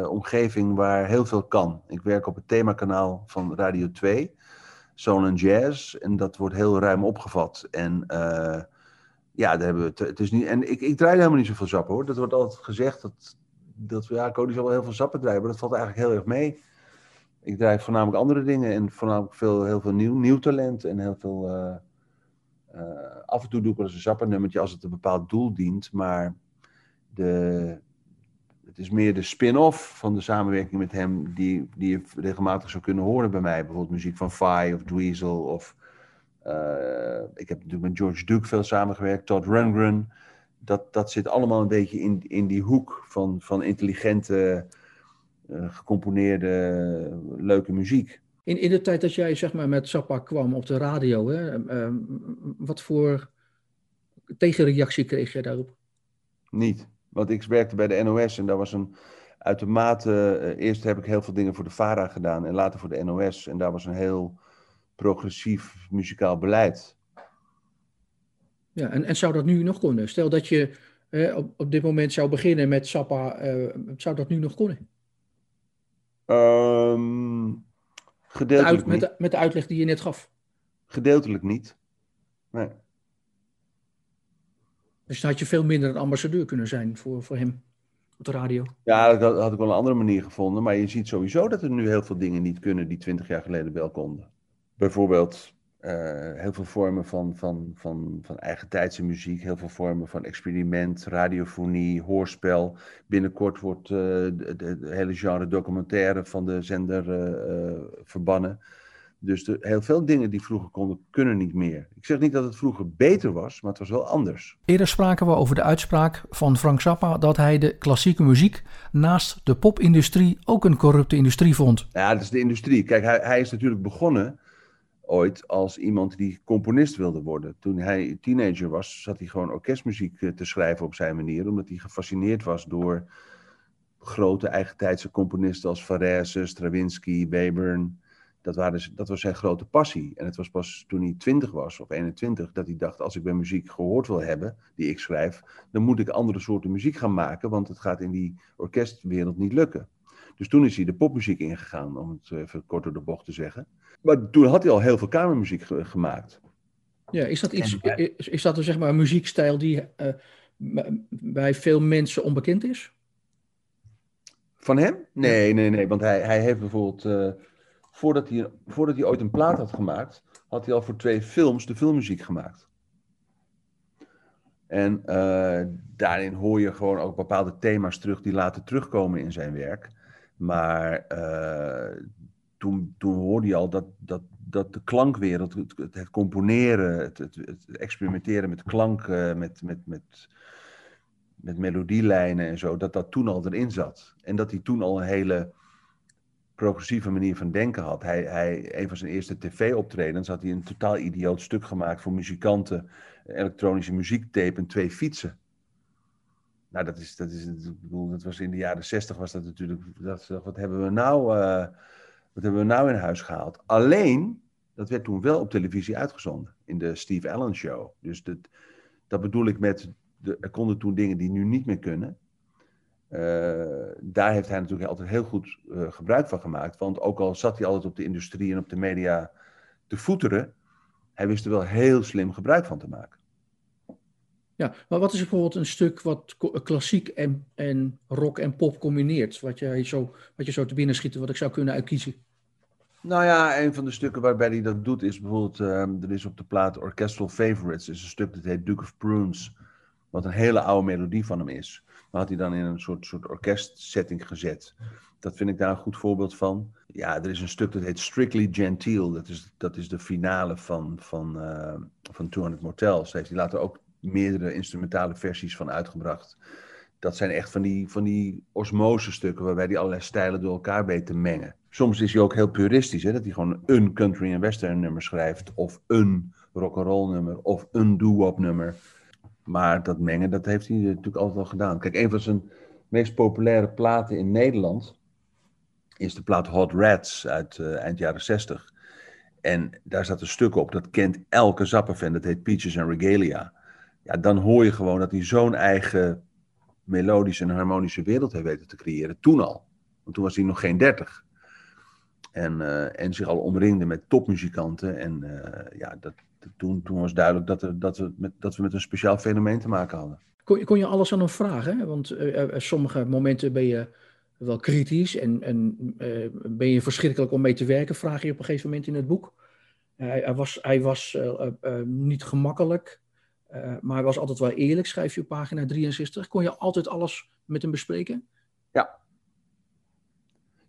omgeving waar heel veel kan. Ik werk op het themakanaal van Radio 2 soul en jazz. En dat wordt heel ruim opgevat. En uh, ja, daar hebben we het, is niet. En ik, ik draai helemaal niet zoveel zappen hoor. Dat wordt altijd gezegd dat, dat ja, Cody zal wel heel veel zappen draaien, maar dat valt eigenlijk heel erg mee. Ik draai voornamelijk andere dingen en voornamelijk veel, heel veel nieuw, nieuw talent en heel veel. Uh, uh, af en toe doe ik wel eens een zappernummertje als het een bepaald doel dient, maar de, het is meer de spin-off van de samenwerking met hem die, die je regelmatig zou kunnen horen bij mij. Bijvoorbeeld muziek van Fai of Dweezil of... Uh, ik heb natuurlijk met George Duke veel samengewerkt, Todd Rundgren. Dat, dat zit allemaal een beetje in, in die hoek van, van intelligente, uh, gecomponeerde, leuke muziek. In, in de tijd dat jij zeg maar, met Zappa kwam op de radio, hè, uh, wat voor tegenreactie kreeg jij daarop? Niet. Want ik werkte bij de NOS en daar was een uitermate. Uh, eerst heb ik heel veel dingen voor de VARA gedaan en later voor de NOS. En daar was een heel progressief muzikaal beleid. Ja, en, en zou dat nu nog kunnen? Stel dat je eh, op, op dit moment zou beginnen met Sappa, uh, zou dat nu nog kunnen? Um, gedeeltelijk met, de, met de uitleg die je net gaf. Gedeeltelijk niet. Nee. Dus dan had je veel minder een ambassadeur kunnen zijn voor, voor hem op de radio. Ja, dat had ik wel een andere manier gevonden. Maar je ziet sowieso dat er nu heel veel dingen niet kunnen die twintig jaar geleden wel konden. Bijvoorbeeld uh, heel veel vormen van, van, van, van eigen tijdse muziek, heel veel vormen van experiment, radiofonie, hoorspel. Binnenkort wordt uh, de, de, hele genre documentaire van de zender uh, verbannen. Dus de, heel veel dingen die vroeger konden, kunnen niet meer. Ik zeg niet dat het vroeger beter was, maar het was wel anders. Eerder spraken we over de uitspraak van Frank Zappa dat hij de klassieke muziek naast de popindustrie ook een corrupte industrie vond. Ja, dat is de industrie. Kijk, hij, hij is natuurlijk begonnen ooit als iemand die componist wilde worden. Toen hij teenager was, zat hij gewoon orkestmuziek eh, te schrijven op zijn manier, omdat hij gefascineerd was door grote eigentijdse componisten als Varese, Stravinsky, Webern dat, waren, dat was zijn grote passie. En het was pas toen hij 20 was, of 21, dat hij dacht: als ik bij muziek gehoord wil hebben, die ik schrijf, dan moet ik andere soorten muziek gaan maken, want het gaat in die orkestwereld niet lukken. Dus toen is hij de popmuziek ingegaan, om het even kort door de bocht te zeggen. Maar toen had hij al heel veel kamermuziek gemaakt. Ja, is dat iets, is, is dat een, zeg maar, een muziekstijl die uh, bij veel mensen onbekend is? Van hem? Nee, nee, nee. Want hij, hij heeft bijvoorbeeld. Uh, voordat hij, voordat hij ooit een plaat had gemaakt, had hij al voor twee films de filmmuziek gemaakt. En uh, daarin hoor je gewoon ook bepaalde thema's terug die later terugkomen in zijn werk. Maar uh, toen, toen hoorde je al dat, dat, dat de klankwereld, het, componeren, het, het, experimenteren met klank, uh, met, met, met, met melodielijnen en zo, dat dat toen al erin zat. En dat hij toen al een hele progressieve manier van denken had. Hij, hij, een van zijn eerste tv-optredens had hij een totaal idioot stuk gemaakt voor muzikanten, elektronische muziektape en twee fietsen. Nou, dat is, dat is, ik bedoel, dat was in de jaren zestig was dat natuurlijk, dat, wat hebben we nou, uh, wat hebben we nou in huis gehaald? Alleen, dat werd toen wel op televisie uitgezonden, in de Steve Allen Show. Dus dat, dat bedoel ik met, de, er konden toen dingen die nu niet meer kunnen. Uh, daar heeft hij natuurlijk altijd heel goed uh, gebruik van gemaakt. Want ook al zat hij altijd op de industrie en op de media te voeteren, hij wist er wel heel slim gebruik van te maken. Ja, maar wat is bijvoorbeeld een stuk wat klassiek en, en rock en pop combineert? Wat je, zo, wat je zo te binnen schiet, wat ik zou kunnen uitkiezen? Nou ja, een van de stukken waarbij hij dat doet is bijvoorbeeld, um, er is op de plaat Orchestral Favorites, is een stuk dat heet Duke of Prunes, wat een hele oude melodie van hem is. Dat had hij dan in een soort, soort orkestsetting gezet. Dat vind ik daar een goed voorbeeld van. Ja, er is een stuk dat heet Strictly Genteel. Dat is, dat is de finale van, van, uh, van 200 Motels. Daar heeft hij later ook meerdere instrumentale versies van uitgebracht. Dat zijn echt van die, van die osmose stukken waarbij hij allerlei stijlen door elkaar weet te mengen. Soms is hij ook heel puristisch, hè, dat hij gewoon een country en western nummer schrijft, of een rock and roll nummer, of een doo-wop nummer. Maar dat mengen, dat heeft hij natuurlijk altijd al gedaan. Kijk, een van zijn meest populaire platen in Nederland is de plaat Hot Rats uit uh, eind jaren 60. En daar staat een stuk op, dat kent elke Zappa-fan, dat heet Peaches and Regalia. Ja, dan hoor je gewoon dat hij zo'n eigen melodische en harmonische wereld heeft weten te creëren. Toen al. Want toen was hij nog geen dertig. En, uh, en zich al omringde met topmuzikanten. En uh, ja, dat, toen, toen was duidelijk dat, er, dat, we met, dat we met een speciaal fenomeen te maken hadden. Kon, kon je alles aan hem vragen? Want uh, sommige momenten ben je wel kritisch en, en ben je verschrikkelijk om mee te werken, vraag je op een gegeven moment in het boek. Hij, hij was, hij was niet gemakkelijk. Maar hij was altijd wel eerlijk, schrijf je op pagina 63. Kon je altijd alles met hem bespreken? Ja.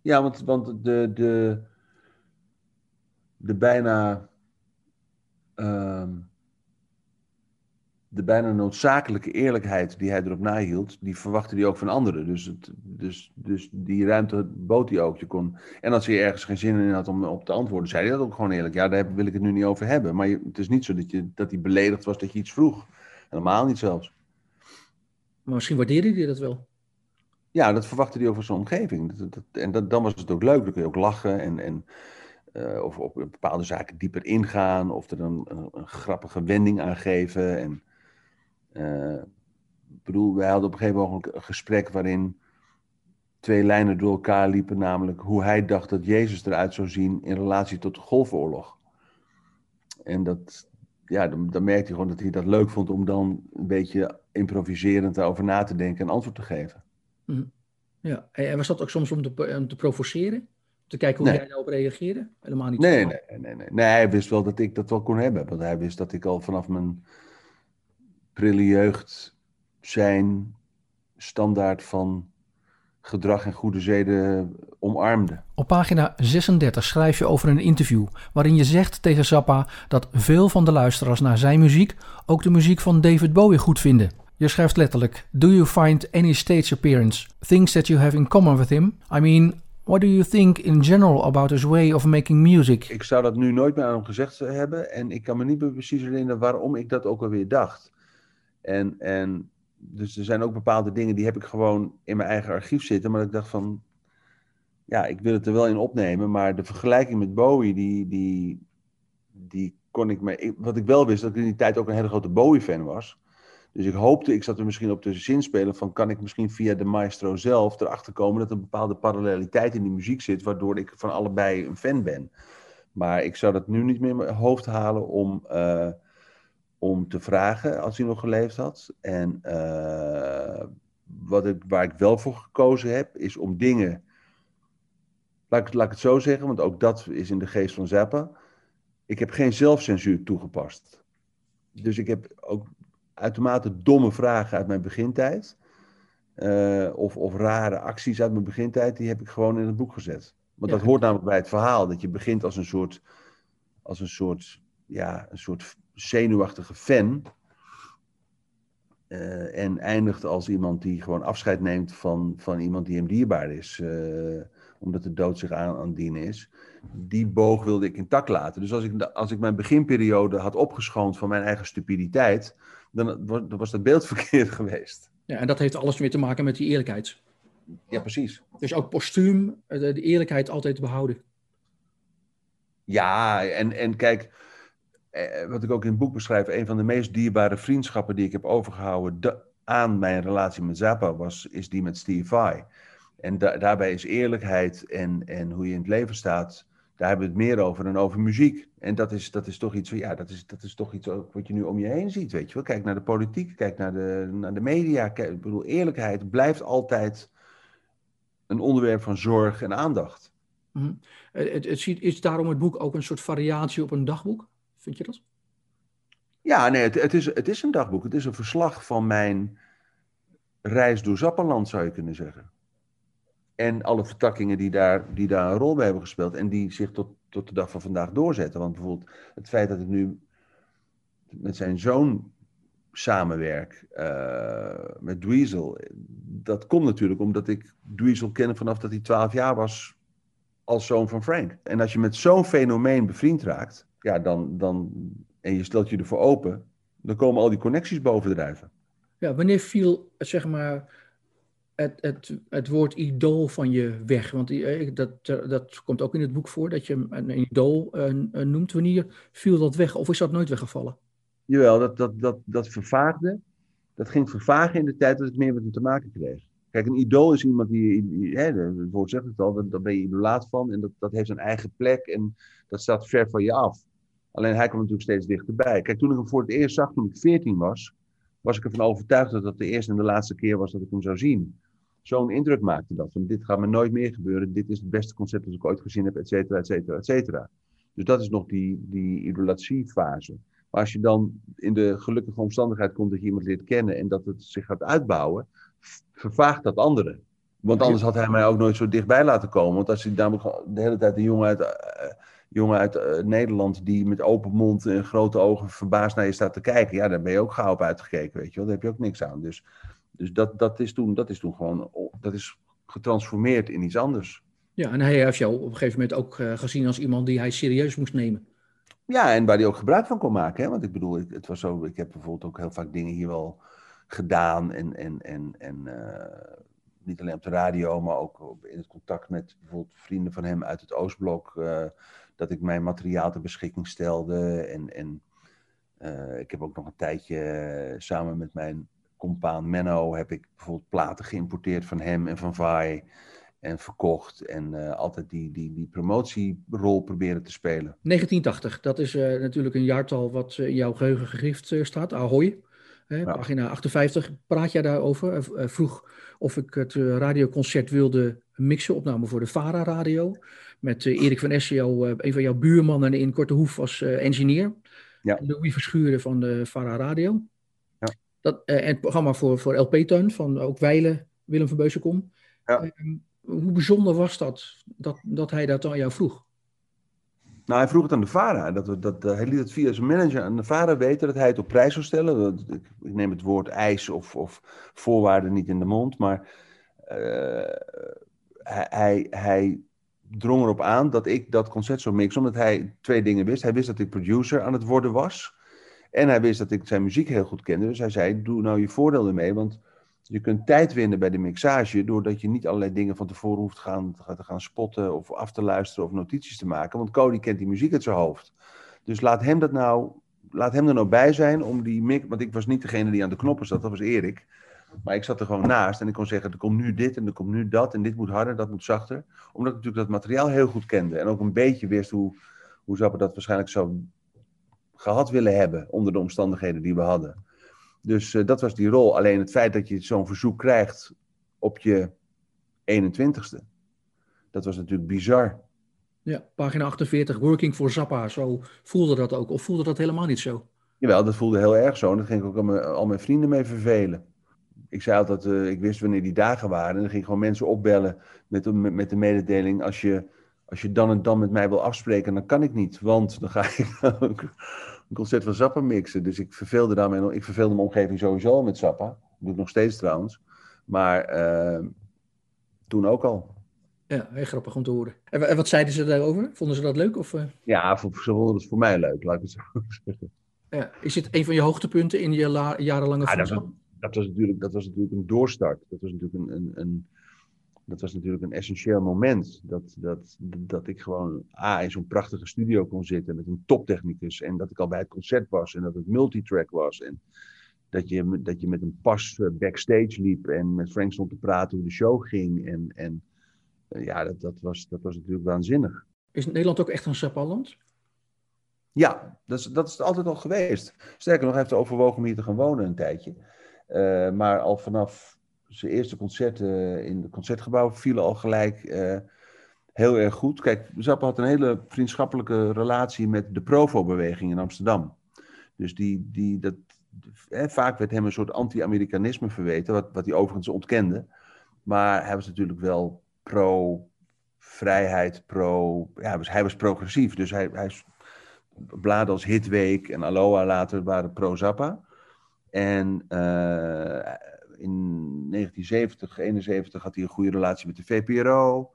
Ja, want, want de, de, de bijna. Uh, de bijna noodzakelijke eerlijkheid die hij erop nahield, die verwachtte hij ook van anderen. Dus, het, dus, dus die ruimte bood hij ook. Je kon, en als hij ergens geen zin in had om op te antwoorden, zei hij dat ook gewoon eerlijk. Ja, daar wil ik het nu niet over hebben. Maar je, het is niet zo dat, je, dat hij beledigd was dat je iets vroeg. Helemaal niet zelfs. Maar misschien waardeerde hij dat wel. Ja, dat verwachtte hij over zijn omgeving. Dat, dat, en dat, dan was het ook leuk. Dan kun je ook lachen en, en uh, of op bepaalde zaken dieper ingaan. Of er een, een grappige wending aan geven. En, uh, ik bedoel, wij hadden op een gegeven moment een gesprek waarin twee lijnen door elkaar liepen, namelijk hoe hij dacht dat Jezus eruit zou zien in relatie tot de Golfoorlog. En dat, ja, dan, dan merkte hij gewoon dat hij dat leuk vond om dan een beetje improviserend daarover na te denken en antwoord te geven. Mm. Ja, en was dat ook soms om te, om te provoceren? Te kijken hoe nee. jij daarop reageerde? Helemaal niet. Nee, nee, nee, nee, nee. hij wist wel dat ik dat wel kon hebben. Want hij wist dat ik al vanaf mijn prille jeugd zijn standaard van gedrag en goede zeden omarmde. Op pagina 36 schrijf je over een interview waarin je zegt tegen Zappa dat veel van de luisteraars naar zijn muziek ook de muziek van David Bowie goed vinden. Je schrijft letterlijk: Do you find any stage appearance things that you have in common with him? I mean, what do you think in general about his way of making music? Ik zou dat nu nooit meer aan hem gezegd hebben en ik kan me niet meer precies herinneren waarom ik dat ook alweer dacht. En, en dus er zijn ook bepaalde dingen die heb ik gewoon in mijn eigen archief zitten. Maar ik dacht van, ja, ik wil het er wel in opnemen. Maar de vergelijking met Bowie, die, die, die kon ik me... Wat ik wel wist, dat ik in die tijd ook een hele grote Bowie-fan was. Dus ik hoopte, ik zat er misschien op te zinspelen van... kan ik misschien via de maestro zelf erachter komen... dat er een bepaalde paralleliteit in die muziek zit... waardoor ik van allebei een fan ben. Maar ik zou dat nu niet meer in mijn hoofd halen om... Uh, om te vragen als hij nog geleefd had. En uh, wat ik, waar ik wel voor gekozen heb, is om dingen. Laat ik, laat ik het zo zeggen, want ook dat is in de geest van Zappa. Ik heb geen zelfcensuur toegepast. Dus ik heb ook uitermate domme vragen uit mijn begintijd. Uh, of, of rare acties uit mijn begintijd, die heb ik gewoon in het boek gezet. Want ja. dat hoort namelijk bij het verhaal. Dat je begint als een soort, als een soort, ja, een soort zenuwachtige fan. Uh, en eindigt als iemand die gewoon afscheid neemt van, van iemand die hem dierbaar is. Uh, omdat de dood zich aan, aan dienen is. Die boog wilde ik intact laten. Dus als ik, als ik mijn beginperiode had opgeschoond van mijn eigen stupiditeit. Dan, was dat beeld verkeerd geweest. Ja, en dat heeft alles weer te maken met die eerlijkheid. Ja, precies. Dus ook postuum de, de eerlijkheid altijd behouden. Ja, en, en kijk eh, wat ik ook in het boek beschrijf, een van de meest dierbare vriendschappen die ik heb overgehouden de, aan mijn relatie met Zappa was, is die met Steve Vai. En da, daarbij is eerlijkheid en, en hoe je in het leven staat, daar hebben we het meer over dan over muziek. En dat is, dat is toch iets, ja, dat is, dat is toch iets ook wat je nu om je heen ziet, weet je wel. Kijk naar de politiek, kijk naar de, naar de media. Kijk, ik bedoel, eerlijkheid blijft altijd een onderwerp van zorg en aandacht. Mhm. het, het, is daarom het boek ook een soort variatie op een dagboek? Vind je dat? Ja, nee, het, het, is, het is een dagboek. Het is een verslag van mijn reis door Zappenland, zou je kunnen zeggen. En alle vertakkingen die daar, die daar een rol bij hebben gespeeld en die zich tot, tot de dag van vandaag doorzetten. Want bijvoorbeeld het feit dat ik nu met zijn zoon samenwerk, uh, met Dweezil, dat komt natuurlijk omdat ik Dweezil ken vanaf dat hij 12 jaar was als zoon van Frank. En als je met zo'n fenomeen bevriend raakt, ja, dan, dan, en je stelt je ervoor open, dan komen al die connecties bovendrijven. Ja, wanneer viel, zeg maar, het, het, het woord idool van je weg? Want eh, dat, dat komt ook in het boek voor, dat je een idool uh, noemt. Wanneer viel dat weg? Of is dat nooit weggevallen? Jawel, dat, dat, dat, dat vervaagde. Dat ging vervagen in de tijd dat ik meer met hem te maken kreeg. Kijk, een idool is iemand die, hè, het woord zegt het al, daar ben je idolaat van en dat, dat heeft een eigen plek en dat staat ver van je af. Alleen hij kwam natuurlijk steeds dichterbij. Kijk, toen ik hem voor het eerst zag, toen ik 14 was, was ik ervan overtuigd dat dat de eerste en de laatste keer was dat ik hem zou zien. Zo'n indruk maakte dat. Van dit gaat me nooit meer gebeuren. Dit is het beste concept dat ik ooit gezien heb, et cetera, et cetera, et cetera. Dus dat is nog die, die idolatiefase. Maar als je dan in de gelukkige omstandigheid komt dat je iemand leert kennen en dat het zich gaat uitbouwen, vervaagt dat andere. Want anders had hij mij ook nooit zo dichtbij laten komen. Want als hij namelijk de hele tijd een jongen uit, uh, jongen uit uh, Nederland die met open mond en grote ogen verbaasd naar je staat te kijken, ja, daar ben je ook gauw op uitgekeken, weet je wel. Daar heb je ook niks aan. Dus, dus dat, dat, is toen, dat is toen gewoon, dat is getransformeerd in iets anders. Ja, en hij heeft jou op een gegeven moment ook uh, gezien als iemand die hij serieus moest nemen. Ja, en waar hij ook gebruik van kon maken. Hè? Want ik bedoel, het was zo, ik heb bijvoorbeeld ook heel vaak dingen hier wel gedaan. En, en, en, en uh, niet alleen op de radio, maar ook in het contact met bijvoorbeeld vrienden van hem uit het Oostblok. Uh, dat ik mijn materiaal ter beschikking stelde. En, en uh, ik heb ook nog een tijdje samen met mijn compaan Menno heb ik bijvoorbeeld platen geïmporteerd van hem en van Vai en verkocht. En uh, altijd die, die, die promotierol proberen te spelen. 1980, dat is uh, natuurlijk een jaartal wat in jouw geheugen gegrift uh, staat. Ahoy, ja. pagina 58. Praat jij daarover? vroeg of ik het radioconcert wilde mixen, opname voor de VARA radio. Met Erik van Essen, een van jouw buurmannen in Korte Hoef als engineer. Ja. Louis Verschuren van de VARA radio. Dat, en het programma voor, voor LP-Teun van ook Weilen, Willem van Beuzenkom. Ja. Ehm, hoe bijzonder was dat, dat, dat hij dat aan jou vroeg? Nou, hij vroeg het aan de VARA. Dat, dat, hij liet het via zijn manager aan de VARA weten dat hij het op prijs zou stellen. Ik, ik neem het woord eis of, of voorwaarden niet in de mond, maar uh, hij, hij, hij drong erop aan dat ik dat concert zou mixen, omdat hij twee dingen wist. Hij wist dat ik producer aan het worden was. En hij wist dat ik zijn muziek heel goed kende. Dus hij zei, doe nou je voordeel ermee, want je kunt tijd winnen bij de mixage, doordat je niet allerlei dingen van tevoren hoeft gaan, te gaan spotten of af te luisteren of notities te maken. Want Cody kent die muziek uit zijn hoofd. Dus laat hem dat nou, laat hem er nou bij zijn om die mix. Want ik was niet degene die aan de knoppen zat, dat was Erik. Maar ik zat er gewoon naast en ik kon zeggen: er komt nu dit en er komt nu dat en dit moet harder, dat moet zachter. Omdat ik natuurlijk dat materiaal heel goed kende en ook een beetje wist hoe, hoe dat waarschijnlijk zou gehad willen hebben onder de omstandigheden die we hadden. Dus uh, dat was die rol. Alleen het feit dat je zo'n verzoek krijgt op je 21ste, dat was natuurlijk bizar. Ja, pagina 48, Working for Zappa, zo voelde dat ook. Of voelde dat helemaal niet zo? Jawel, dat voelde heel erg zo. En dat ging ik ook al mijn, al mijn vrienden mee vervelen. Ik zei altijd, uh, ik wist wanneer die dagen waren. En dan ging ik gewoon mensen opbellen met de, met de mededeling. Als je, als je dan en dan met mij wil afspreken, dan kan ik niet. Want dan ga ik ook een concert van Zappa mixen. Dus ik verveelde daarmee, ik verveelde mijn omgeving sowieso met Zappa. Dat doe ik nog steeds trouwens. Maar uh, toen ook al. Ja, heel grappig om te horen. En, wat zeiden ze daarover? Vonden ze dat leuk? Of, uh... Ja, ze vonden het voor mij leuk, laat ik het zo zeggen. Ja, is dit een van je hoogtepunten in je jarenlange ja, dat, dat, was natuurlijk, dat was natuurlijk een doorstart. Dat was natuurlijk een, een, een dat was natuurlijk een essentieel moment. Dat, dat, dat ik gewoon A, in zo'n prachtige studio kon zitten met een toptechnicus. En dat ik al bij het concert was en dat het multitrack was. En dat je, dat je met een pas eh, backstage liep en met Frank stond te praten hoe de show ging. En, en eh, ja, dat, dat, was, dat was natuurlijk waanzinnig. Is Nederland ook echt een Zappa-land? Ja, dat is, dat is het altijd al geweest. Sterker nog, hij heeft overwogen om hier te gaan wonen een tijdje. Uh, maar al vanaf zijn eerste concerten in het concertgebouw vielen al gelijk uh, heel erg goed. Kijk, Zappa had een hele vriendschappelijke relatie met de Provo-beweging in Amsterdam. Dus die, die, dat, vaak werd hem een soort anti-Amerikanisme verweten, wat, wat hij overigens ontkende. Maar hij was natuurlijk wel pro-vrijheid, pro... Ja, hij was, hij was progressief, dus hij, hij bladen als Hitweek en Aloha later waren pro-Zappa. En uh, in 1970, 71 had hij een goede relatie met de VPRO.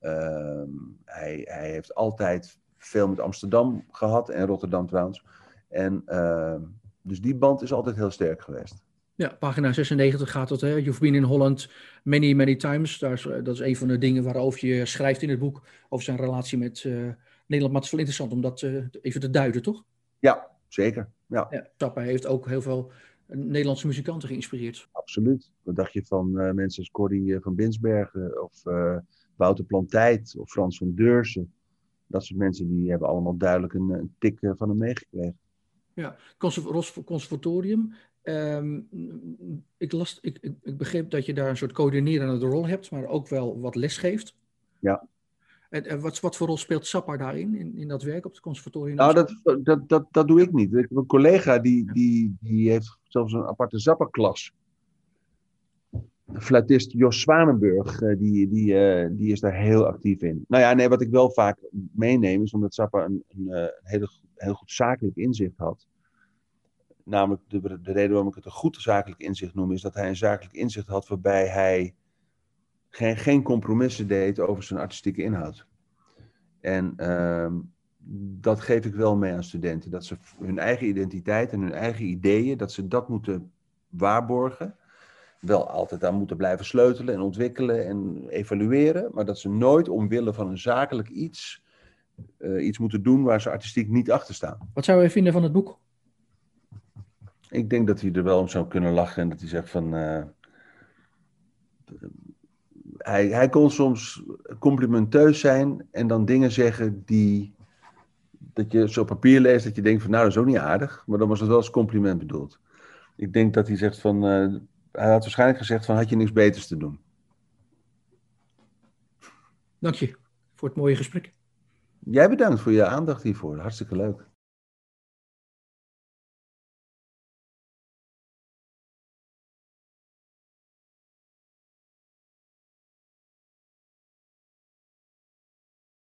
Uh, hij, hij, heeft altijd veel met Amsterdam gehad en Rotterdam trouwens. En uh, dus die band is altijd heel sterk geweest. Ja, pagina 96 gaat het. Hè? You've been in Holland many, many times. Daar is, dat is een van de dingen waarover je schrijft in het boek. Over zijn relatie met uh, Nederland. Maar het is wel interessant om dat uh, even te duiden, toch? Ja, zeker. Ja. ja Tappa heeft ook heel veel Nederlandse muzikanten geïnspireerd. Absoluut. Wat dacht je van uh, mensen als Corrie van Binsbergen of Wouter Plantijt of Frans van Deursen? Dat soort mensen die hebben allemaal duidelijk een, een tik van hem meegekregen. Ja, conservatorium. Um, ik, las, ik, ik, ik, begreep dat je daar een soort coördinerende rol hebt, maar ook wel wat les geeft. Ja. En, en wat, wat voor rol speelt Sappa daarin, in, in dat werk op het conservatorium? Nou, dat, dat, dat, dat doe ik niet. Ik heb een collega die, die, die heeft zelfs een aparte Zappa-klas. Fluitist Jos Zwanenburg, die, die, uh, die is daar heel actief in. Nou ja, nee, wat ik wel vaak meeneem is omdat Zappa een, een, een hele, heel goed zakelijk inzicht had namelijk de, de reden waarom ik het een goed zakelijk inzicht noem, is dat hij een zakelijk inzicht had waarbij hij geen, geen compromissen deed over zijn artistieke inhoud. En uh, dat geef ik wel mee aan studenten, dat ze hun eigen identiteit en hun eigen ideeën, dat ze dat moeten waarborgen. Wel altijd aan moeten blijven sleutelen en ontwikkelen en evalueren, maar dat ze nooit omwille van een zakelijk iets uh, iets moeten doen waar ze artistiek niet achter staan. Wat zou je vinden van het boek? Ik denk dat hij er wel om zou kunnen lachen en dat hij zegt van. Uh, hij, hij kon soms complimenteus zijn en dan dingen zeggen die. Dat je zo op papier leest dat je denkt van nou dat is ook niet aardig, maar dan was het wel als compliment bedoeld. Ik denk dat hij zegt van. Uh, hij had waarschijnlijk gezegd van had je niks beters te doen. Dank je voor het mooie gesprek. Jij bedankt voor je aandacht hiervoor. Hartstikke leuk.